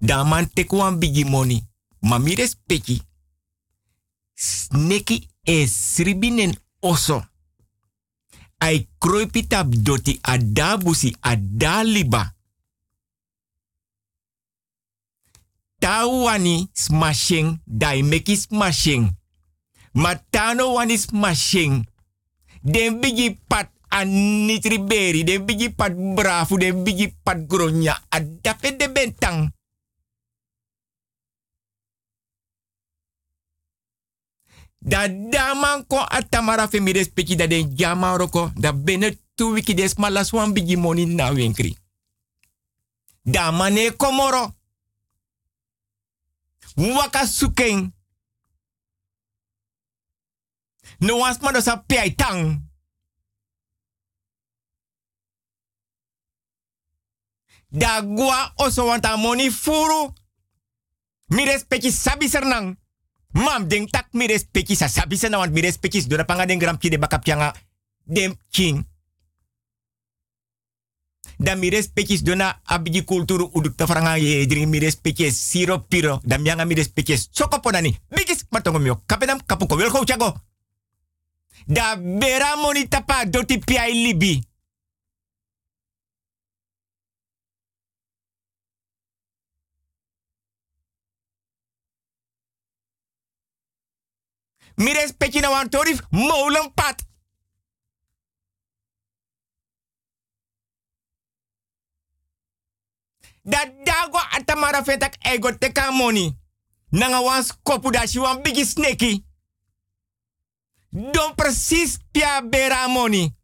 Daman tekwan bigi money. Ma peki. Sneki e sribinen oso. Ai kroipitap doti adabusi adaliba. Tawani smashing, dai meki smashing. Matano wani smashing. Den bigi pat anitriberi, den bigi pat brafu, den bigi pat gronya. Adape de bentang. Da daman ko atamara fe mi respecti da den jama roko da bene tu wiki des malas wan bigi moni na mane komoro. Waka suken. No wans sa tang. Da gua oso wanta moni furu. Mi respecti sabi. Mam den tak mi respecti sa sabi sernang want mi respecti dora panga den gram de bakap pianga dem king. Da mi respecti dona abiji kulturu uduk tafaranga ye dring mi respecti siro piro. Da mianga mi respecti soko ponani. Bigis matongo mio. Kapenam kapuko wel go. Da bera moni tapa doti piai libi. Mi respecti na wan torif molen pat. Da dago atamara fetak ego teka money. Nanga wan skopu da shi wan bigi sneki. Don precies pia bera money.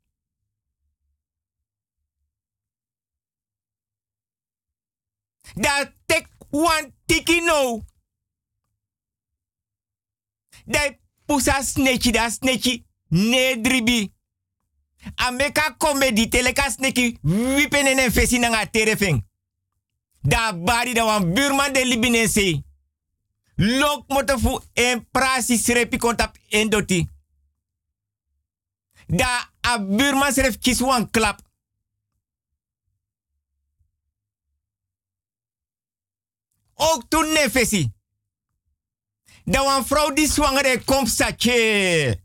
Da tek wan tiki no. Da pusa sneki da sneki ne dribi. Ameka komedi teleka sneki wipenen en fesi nanga terefeng. Da bari da wan buurman de libinense. Lok motofu en prasi srepi kontap en doti. Da a buurman sref kis wan klap. Ook toen nefesi. Da wan vrouw die zwangere komt sache.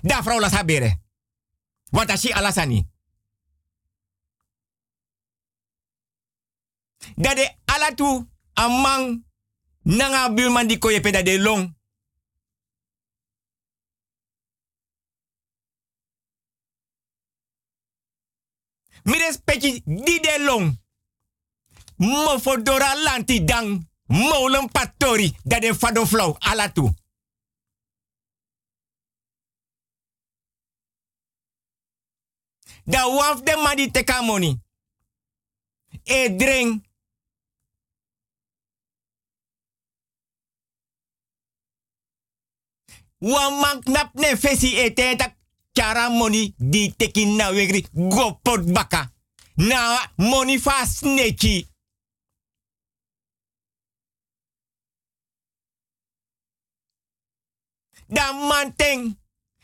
Da vrouw las habere. Want als je alasani. Da de alatu amang nanga buurman die koye peda de long. Mires peki di de long. Mo fodora lanti dang. Molen patori da de fado flow alatu. Da waf de madi teka money. E drink. Wan man knap ne fesi e te tak chara money di tekin na wegri go pot baka. Na money fa. Da manteng.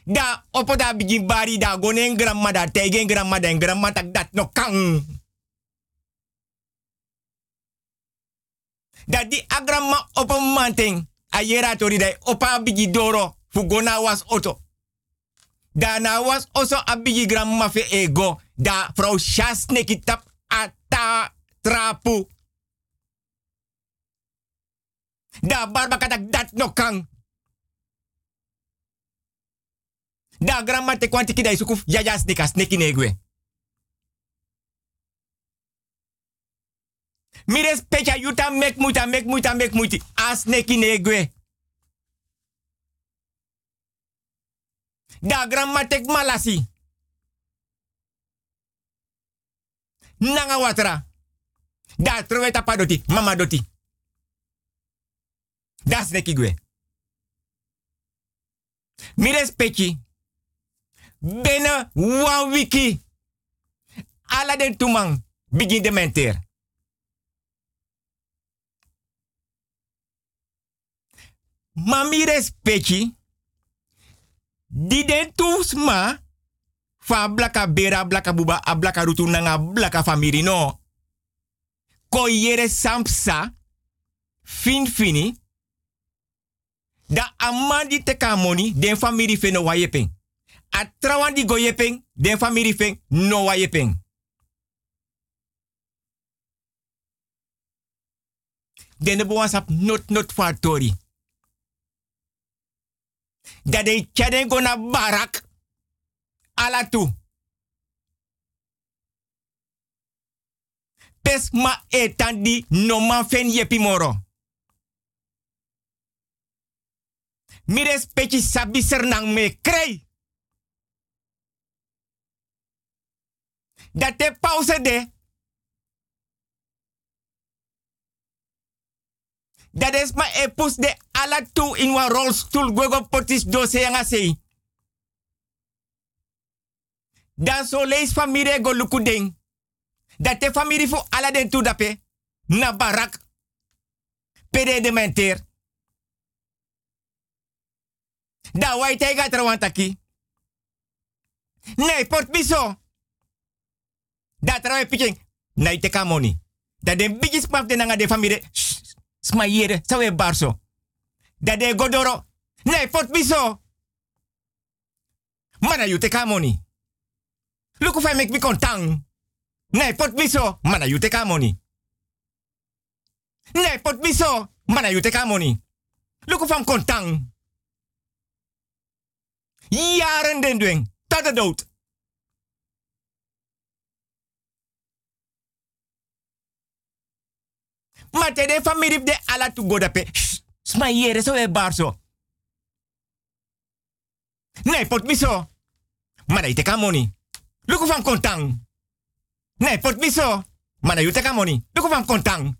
Da opo da bigi bari da gonen grandma da tegen grandma da grandma tak dat no kang. Da di agrama opo manteng. Ayera tori da opa bigi doro. Fugona was oto. Da na was oso abigi grandma fe ego. Da vrouw Shas neki tap ata trapu. Da barba dat no kang. Da grandma te kwanti kida isukuf ya ya snika sneki negwe. Mires pecha yuta mek muita mek muita mek muiti. A sneki negwe. Da grandma tek malasi. Nanga watra. Da trove tapa doti, mama doti. Da sneki gwe. Pechi. Binnen one wiki. Ala den begin de menteer. Mami respecti. Di den. Fa blaka bera blaka buba a blaka rutu nanga blaka famiri no. Ko yere sampsa. Fin fini. Da amandi te kamoni den famiri fe no wayepeng. A trawan di go yepeng, den famiri fe no wayepeng. Den de not not fatori. Da de chaden go barak. Ala tu. Pes ma etandi no man fen yepi moro. Mires pechi sabi sernang me krei. Dat te pauze de. Dat is ma e pus de ala tu in wa rolstoel gwego potis dose yang sei. Dan so lees familie go luku ding. Dat te familie fu ala den tu dape. Na barak. Pede de menteer. Da wai tega trawantaki. Nee, port biso. Da trawe pitching. Nee, te kamoni. Da den bigis paf de nanga de familie. Smayere, sawe barso. Da de godoro. Nee, port biso. Mana you te kamoni. Look if I make me kontang. Nee, pot biso. Mana you te kamoni. Nee, pot biso. Mana you te kamoni. Look if I'm kontang. Jaren den dwing. Tot de dood. Maar te de familie de ala tu go dape. Sma yere so e barso. Nee, pot miso. Maar ite kamoni. Luku van kontang. Nee, pot miso. Maar ite kamoni. Luku van kontang.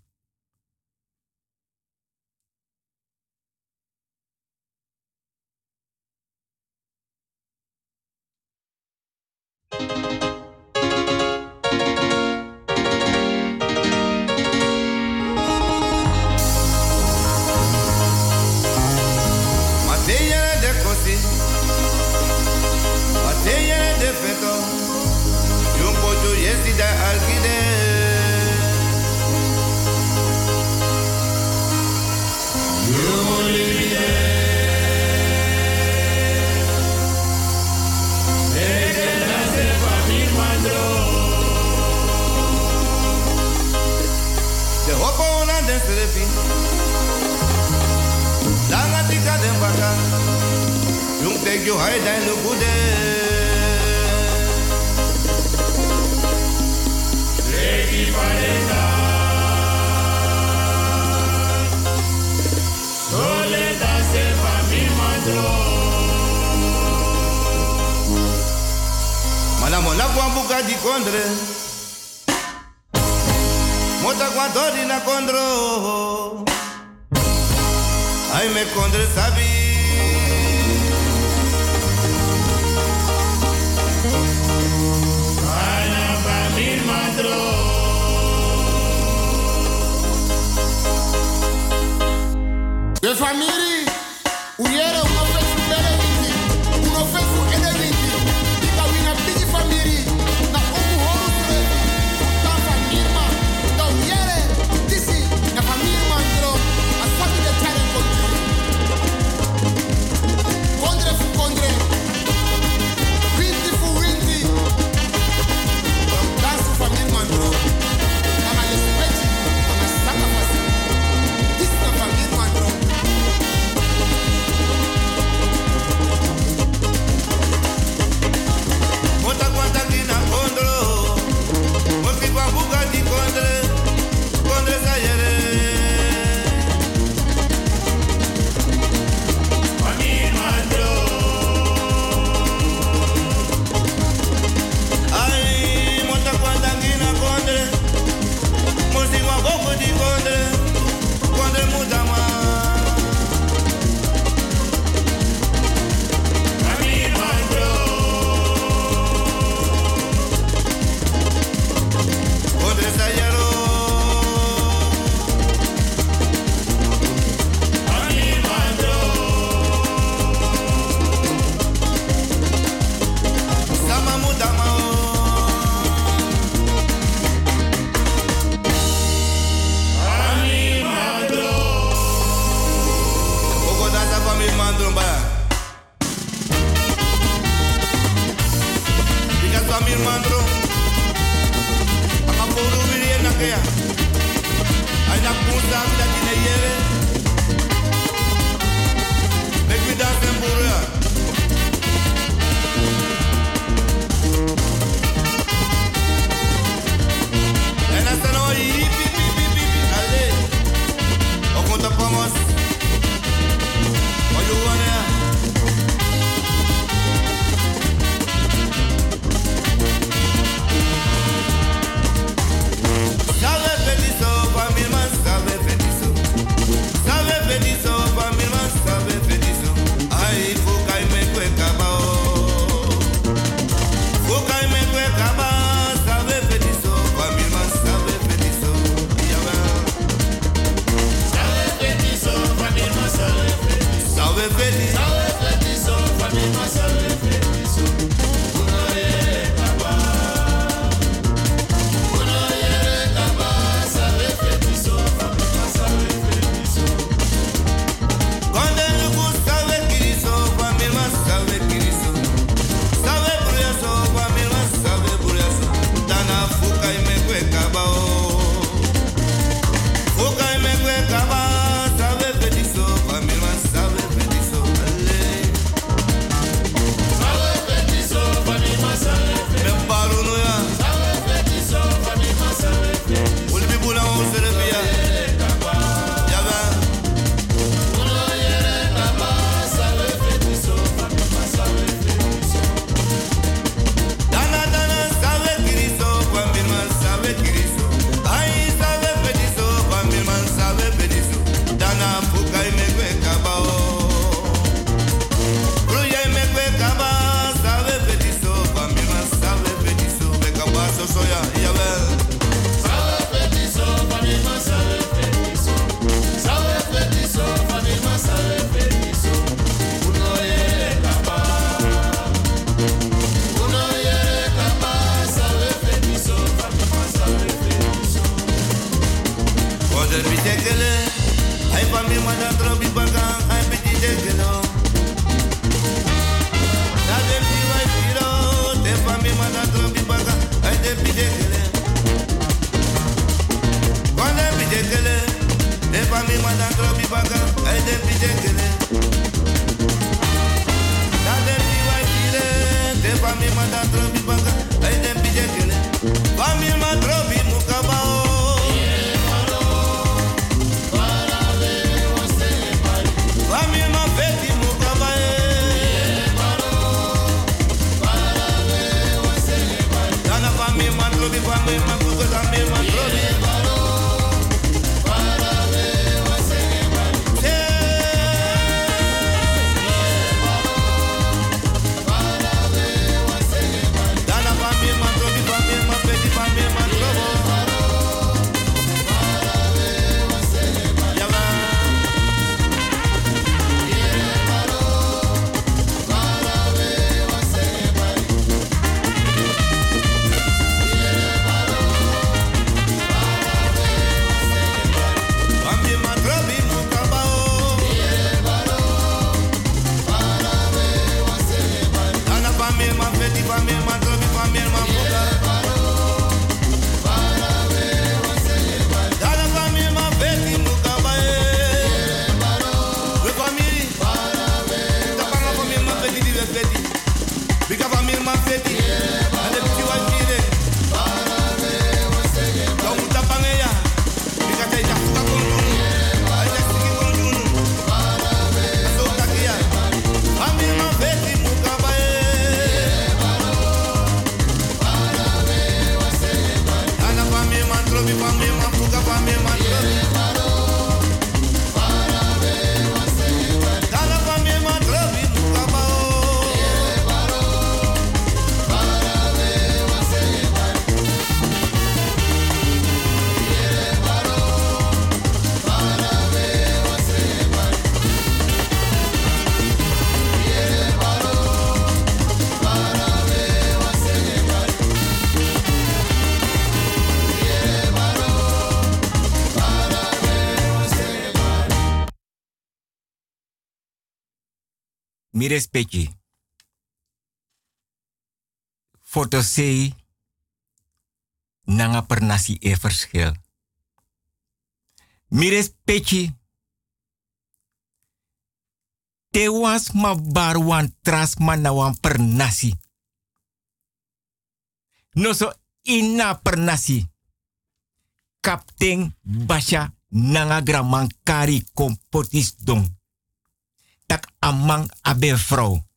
Mi respecti. Foto sei nanga per nasi e verschil. Mi respecti. Te was ma bar wan tras ma na wan per nasi. No so ina per nasi. Kapten Basha nanga graman kari kompotis don. Tak amang abe vrouw.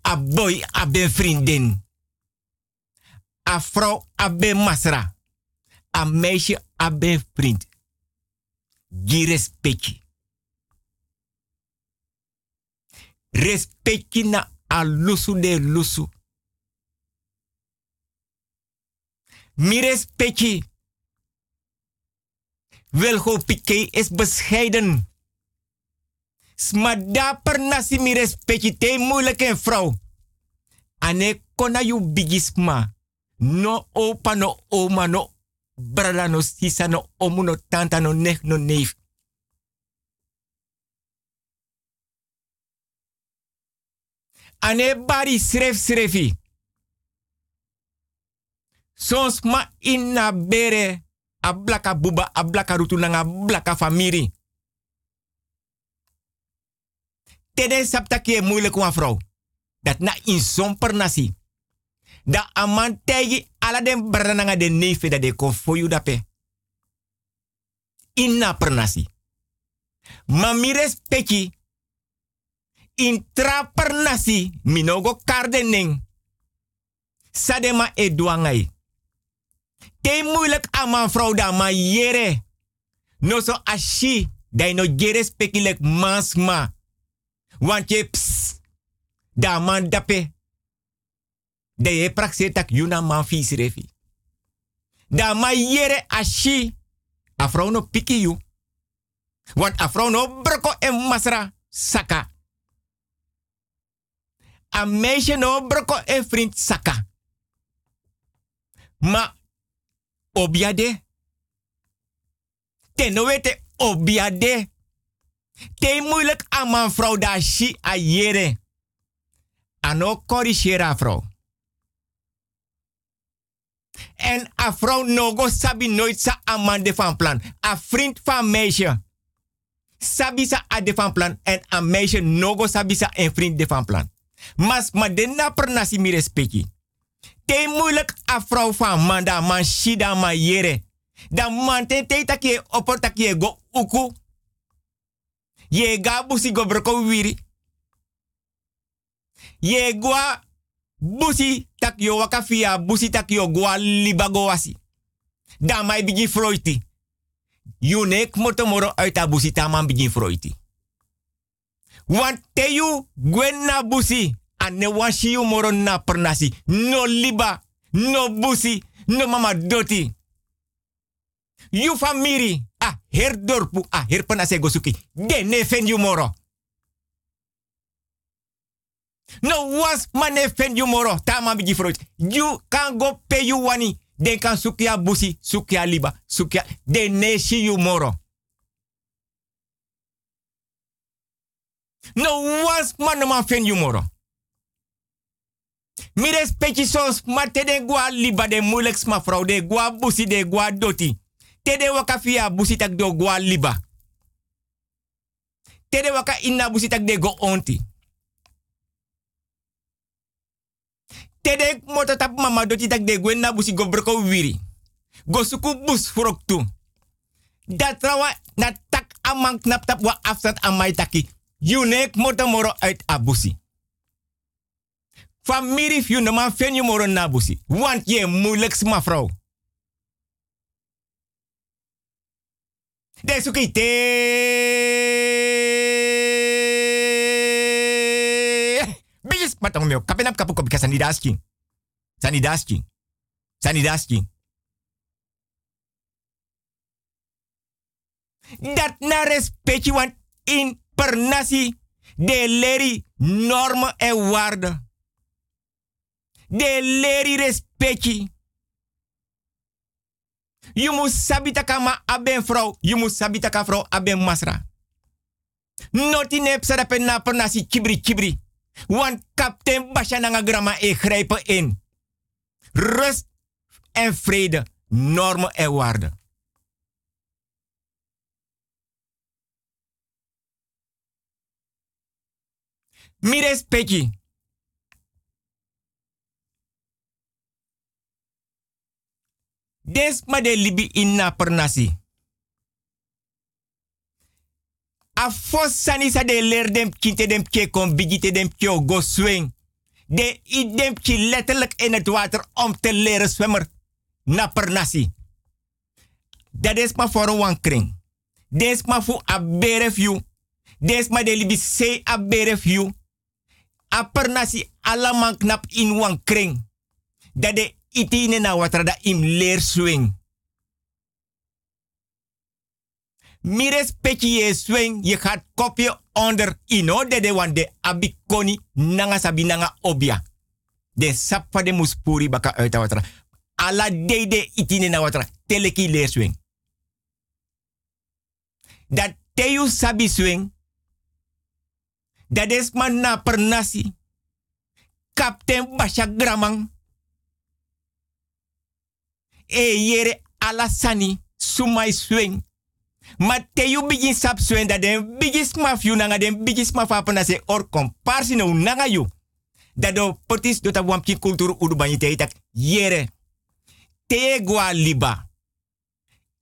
A boy abe vriendin. A vrouw abe masra. A meisje vriend. Respecti. Respecti na a lusu de lusu. Mi respecti. Wilgo Piqué is bescheiden. Smada per nasi mi respecti te moeilijke vrouw. Ane kona yu bigisma. No opa no oma no brada no sisa no omu no tanta no nech no neef. Ane bari sref srefi. Sons ma inna bere a blaka buba a blaka rutu nanga blaka famiri. Tede sapta kie moeilijk wan vrouw. Dat na in zon per nasi. Da aman tegi ala den brada nanga de nefe da de kon foyu dape. Inna per nasi. Ma mi respecti. In nasi. Minogo kardeneng. Sadema e duangai. Te moeilijk mijn vrouw dan, maar jere. No so ashi, je no jere spekilek mansma. Want je ps, da man dape. De je tak yuna man fis refi. Da ma jere ashi, a vrouw no piki. Want a vrouw no broko en masra saka. A no broko en vriend saka. Ma obiade. Ten no wete obiade. Te moeilijk aan mijn vrouw da shi a yere. Ano corrigera vrouw. En a vrouw no go sabi nooit sa amande van plan. A vriend van meisje. Sabi sa a de van plan. En a meisje no go sabi sa een vriend de van plan. Mas ma den na per nasi mi respecti. Te moeilijk a vrouw van man da man shida man yere. Da man te te takie opor go uku. Ye ga busi go broko wiri. Busi tak yo waka fia busi tak yo gwa liba go wasi. Mai bigi froiti. Yunek motomoro uit a busi taman bigi froiti. Want te yu gwen na busi. Ane washi moro na pernasi. No liba, no busi, no mama doti. Yu famiri, a her dorpu, a her penase gosuki. De ne moro. No was mane fen yu moro. Tama bigi froit. You kan go pe yu wani. Den kan sukia busi, sukia liba, sukia. De ne shi yu moro. No was man man fen yu moro. Mi respecti sos, maar gua liba de moeilijk sma vrouw, de gua busi, de gua doti. Te de waka fia busi tak do gua liba. Te de waka inna busi tak de go onti. Te de moto tap mama doti tak de gwen na busi go broko wiri. Go suku bus furok tu. Dat trawa na tak amang knap tap wa afstand amai taki. Yunek moto moro uit abusi. Familie fiu no man fen je moro nabusi. Want je moeilijk ma vrouw. De suki te. Bijis matang meo. Kapenap kapu kopi kasani daski. Sani daski. Sani daski. Dat na respecti want in per nasi de leri normen en. De leri respecti. Je moet sabita kama aben vrouw. Je moet sabita ka vrouw aben masra. Noti nep sadape na kibri kibri. Want kapten Basha nanga grama e grijpen in. Rust en vrede, normen en waarden. Mires. Des ma de libi inna per nasi. A fos sani sa de leer dem kinte dem ke kon bigite dem kyo go swing. De i dem ki letterlijk in het water om te leren zwemmen. Na per nasi. Dat is maar voor een wankring. Des maar voor a you. Des maar de libi se a beref you. A per nasi alaman knap in wankring. Dat de itine na water da im leer swing. Mires peki swing, je gaat kopje onder ino de de de abikoni nanga sabi nanga obia. De sapa de muspuri baka uit water. Ala de de itine na water. Teleki leer swing. Dat teyu sabi swing. Dat is man na per nasi. Kapten Basha Gramang. E yere ala sani sumai swing. Maar te you begin sap swing dat den biggest maf you nanga den biggest maf apana se or comparsi no nanga you. Dat do potis do ta wamki kultur udu banyi te itak yere. Te gwa liba.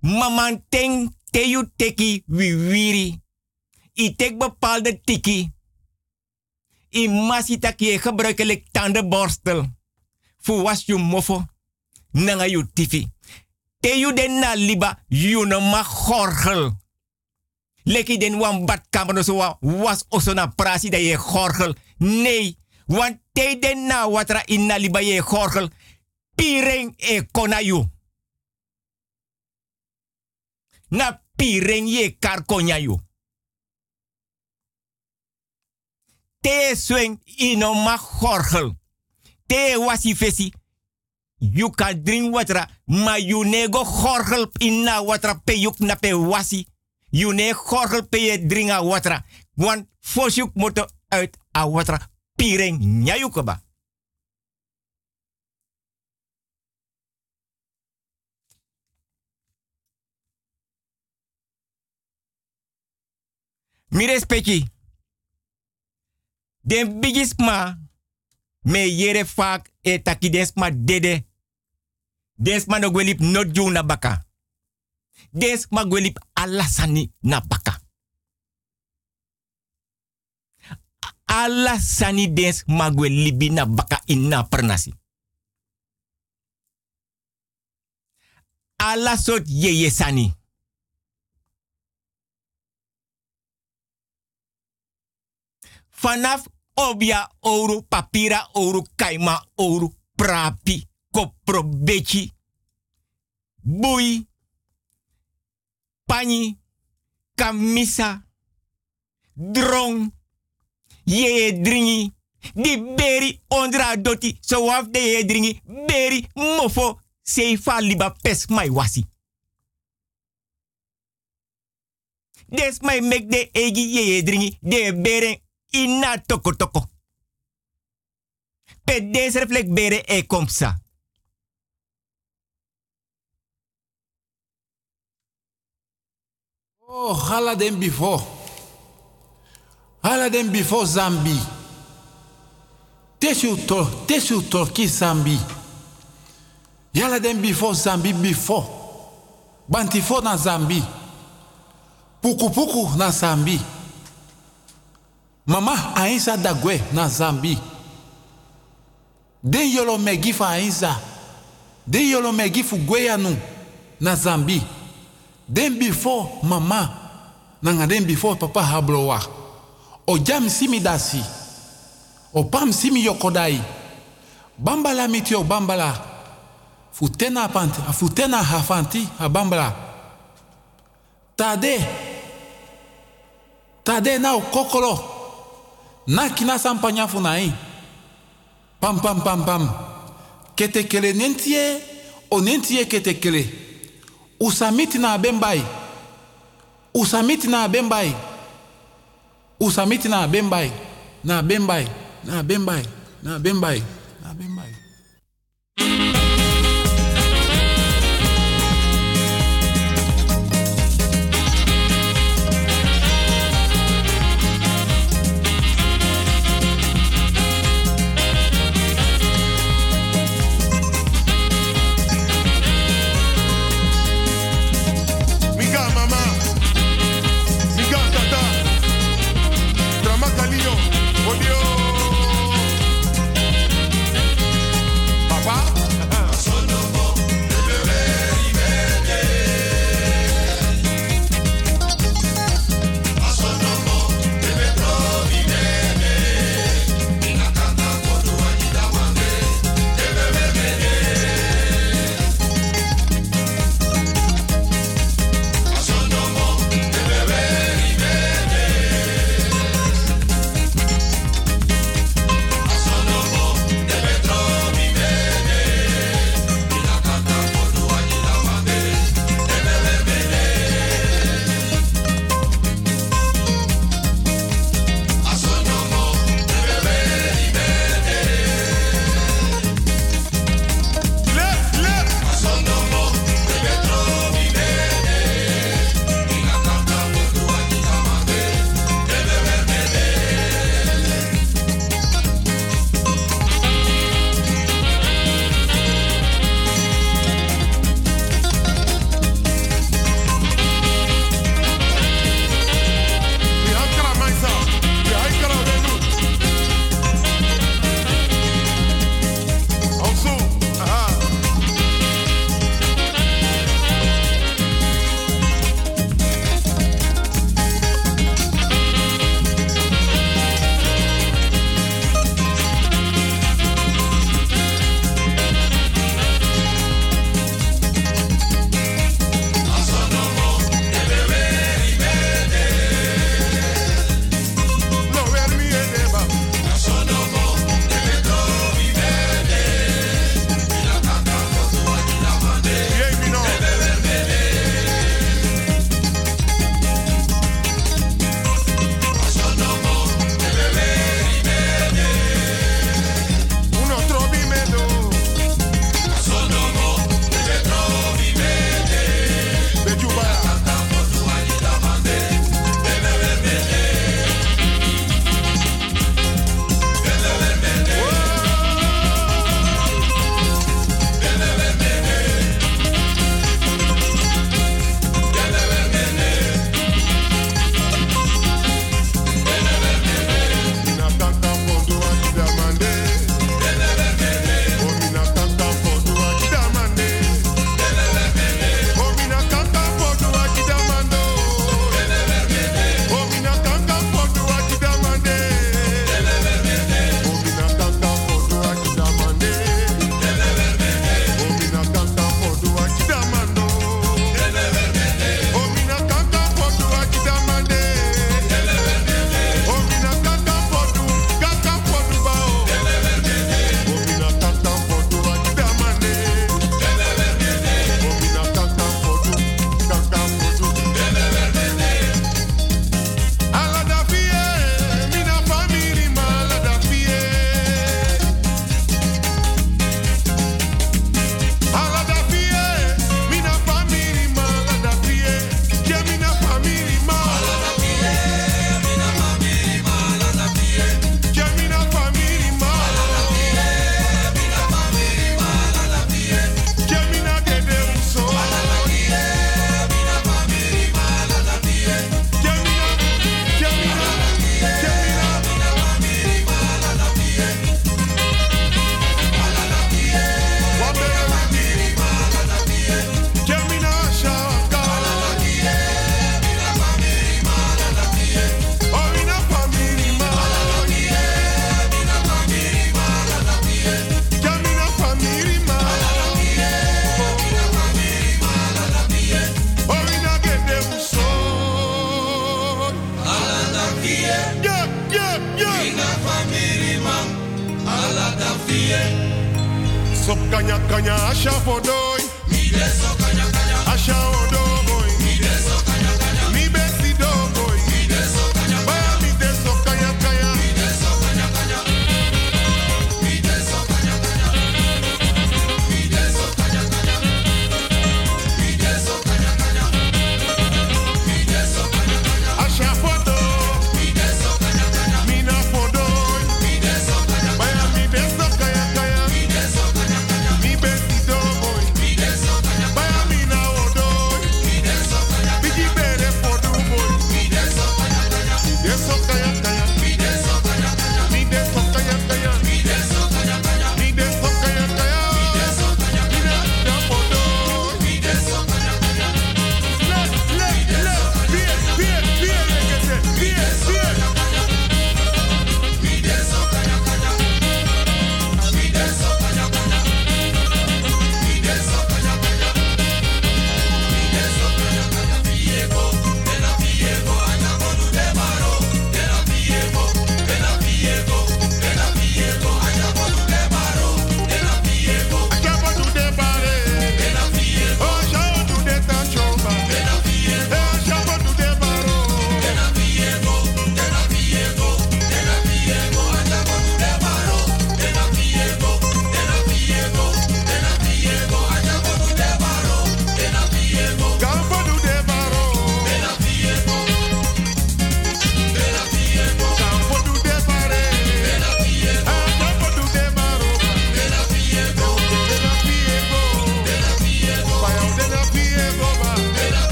Maman ten te you teki wiwiri. I tek bepaalde tiki. I masi tak je gebruikelijk tandenborstel. Voor was je mofo. Nanga you tifi. Te you den na liba, you no ma gorgel. Leki den wan badkamer no so wa was oso na prasi da je gorgel. Nee, want te den na watra in na liba je gorgel. Pireng e kona you. Na pireng ye kar konya you. Te swing ino ma gorgel. Te wasi fesi. You can drink water, ma you nego gorgel inna water pe yuk na pe wasi. You ne pe je dringa water. Want fosjuk moet uit a water piring nyayukaba. Mi respecti. Den bigisma me yere fak e taki desma dede. Desma no gwelip no ju na baka. Desma gwelip alasani na baka. Alasani des magwelibi na baka inna pernasi. Ala sot yeye sani. Vanaf obia ouro, papira ouro, kaima ouro, prapi, kopro beki, bui, pani, kamisa, drong, ye dringi, di beri ondra doti, so waf de ye dringi, beri mofo, seifa liba pes mai wasi. Des mai mek de egi ye dringi, de beren ina toko toko. Pe deze reflect bere e kompsa. Oh, hala den before. Hala den before Zambi. Tesu to, tesu torki Zambi. Yala den before Zambi before. Bantifo na Zambi. Puku puku na Zambi. Mama Aisa Dagwe na Zambi. Den yolo megi fa Aisa. Den yolo na Zambi. Den mama. Nanga den before papa hablowa. O jam simi dasi. O pam simi yokodai. Bambala mitio bambala. Futena panti, futena hafanti a bambala. Tade. Tade na o kokolo. Na kina funai. Pam pam pam pam. Kete kele nentie o nentie kete kele. Usamiti na bembai. Usamiti na bembai. Usamiti na bembai. Na bembai. Na bembai. Na bembai.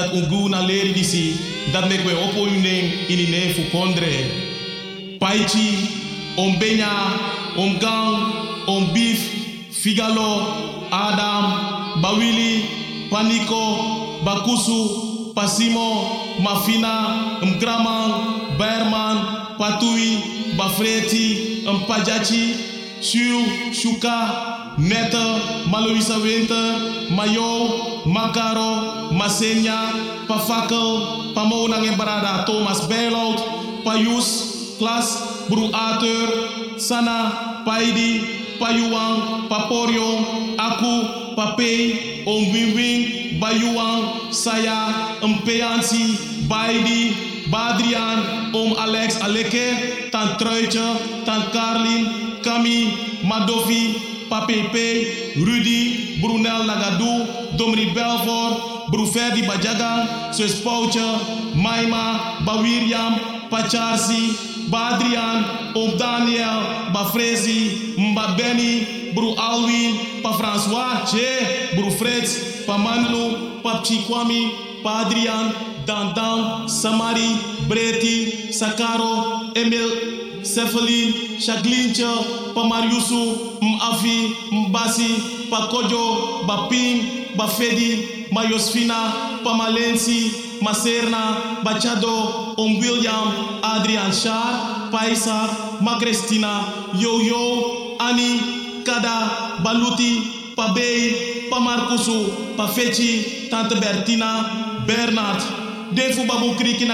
Dat ungu na leri disi, dat mek we opo yunen ini ne fu. Paichi, om benya, om gang, beef, figalo, Adam, Bawili, Paniko, Bakusu, Pasimo, Mafina, Mkraman, Berman, Patui, Bafreti, Mpajachi, Shu, Shuka, Nette, Maloisa Winter, Mayo, Makaro, Masenya, Pafakel, Pamonang en Barada, Thomas Berlout, Payus, Klas, Bru Arthur, Sana, Paidi, Payuang, Paporio, Aku, Papei, Om Wing Bayuang, Saya, Mpeansi, Baidi, Badrian, Om Alex Aleke, Tant Truitje, Tant Carlin, Kami, Madovi, Papepe, Rudy, Brunel Nagadou, Domri Belfort, Bruferdi Bajagan, Sus Poutje, Maima, Bawiriam, Pacharsi, Badrian, Om Daniel, Bafrezi, Mba Benny, Bru Alwin, Pa François, Che, Bru Fritz, Pa Manlu, Pa Chikwami, Pa Adrian, Dan Dan, Samari, Breti, Sakaro, Emil, Cephalin, Shaglincha, Pa Mariusu, Mafi, Mbasi, Pa Kojo, Bapin, Bafedi, Mayosfina, Pa Malensi, Maserna, Bachado, Om William, Adrian Shar, Paisar, Magrestina, Yo Yo, Ani, Kada, Baluti, Pabei, Pamarkusu, Pafechi, Tante Bertina, Bernard, Defu Babu Kriki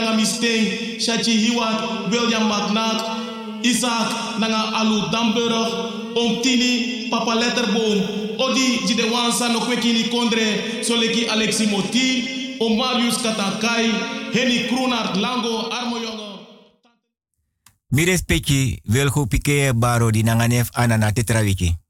Shachi Hiwat, William McNack, Isaac Nanga Alu Damburg, Om Tini, Papa Letterboom, Odi Jidewansa no Kwekini Kondre, Soleki Alexi Moti, Om Marius Katakai, Henny Kroenart, Lango, Armojonge. Mi respecti wil go pike baro di nanganef anana tetrawiki.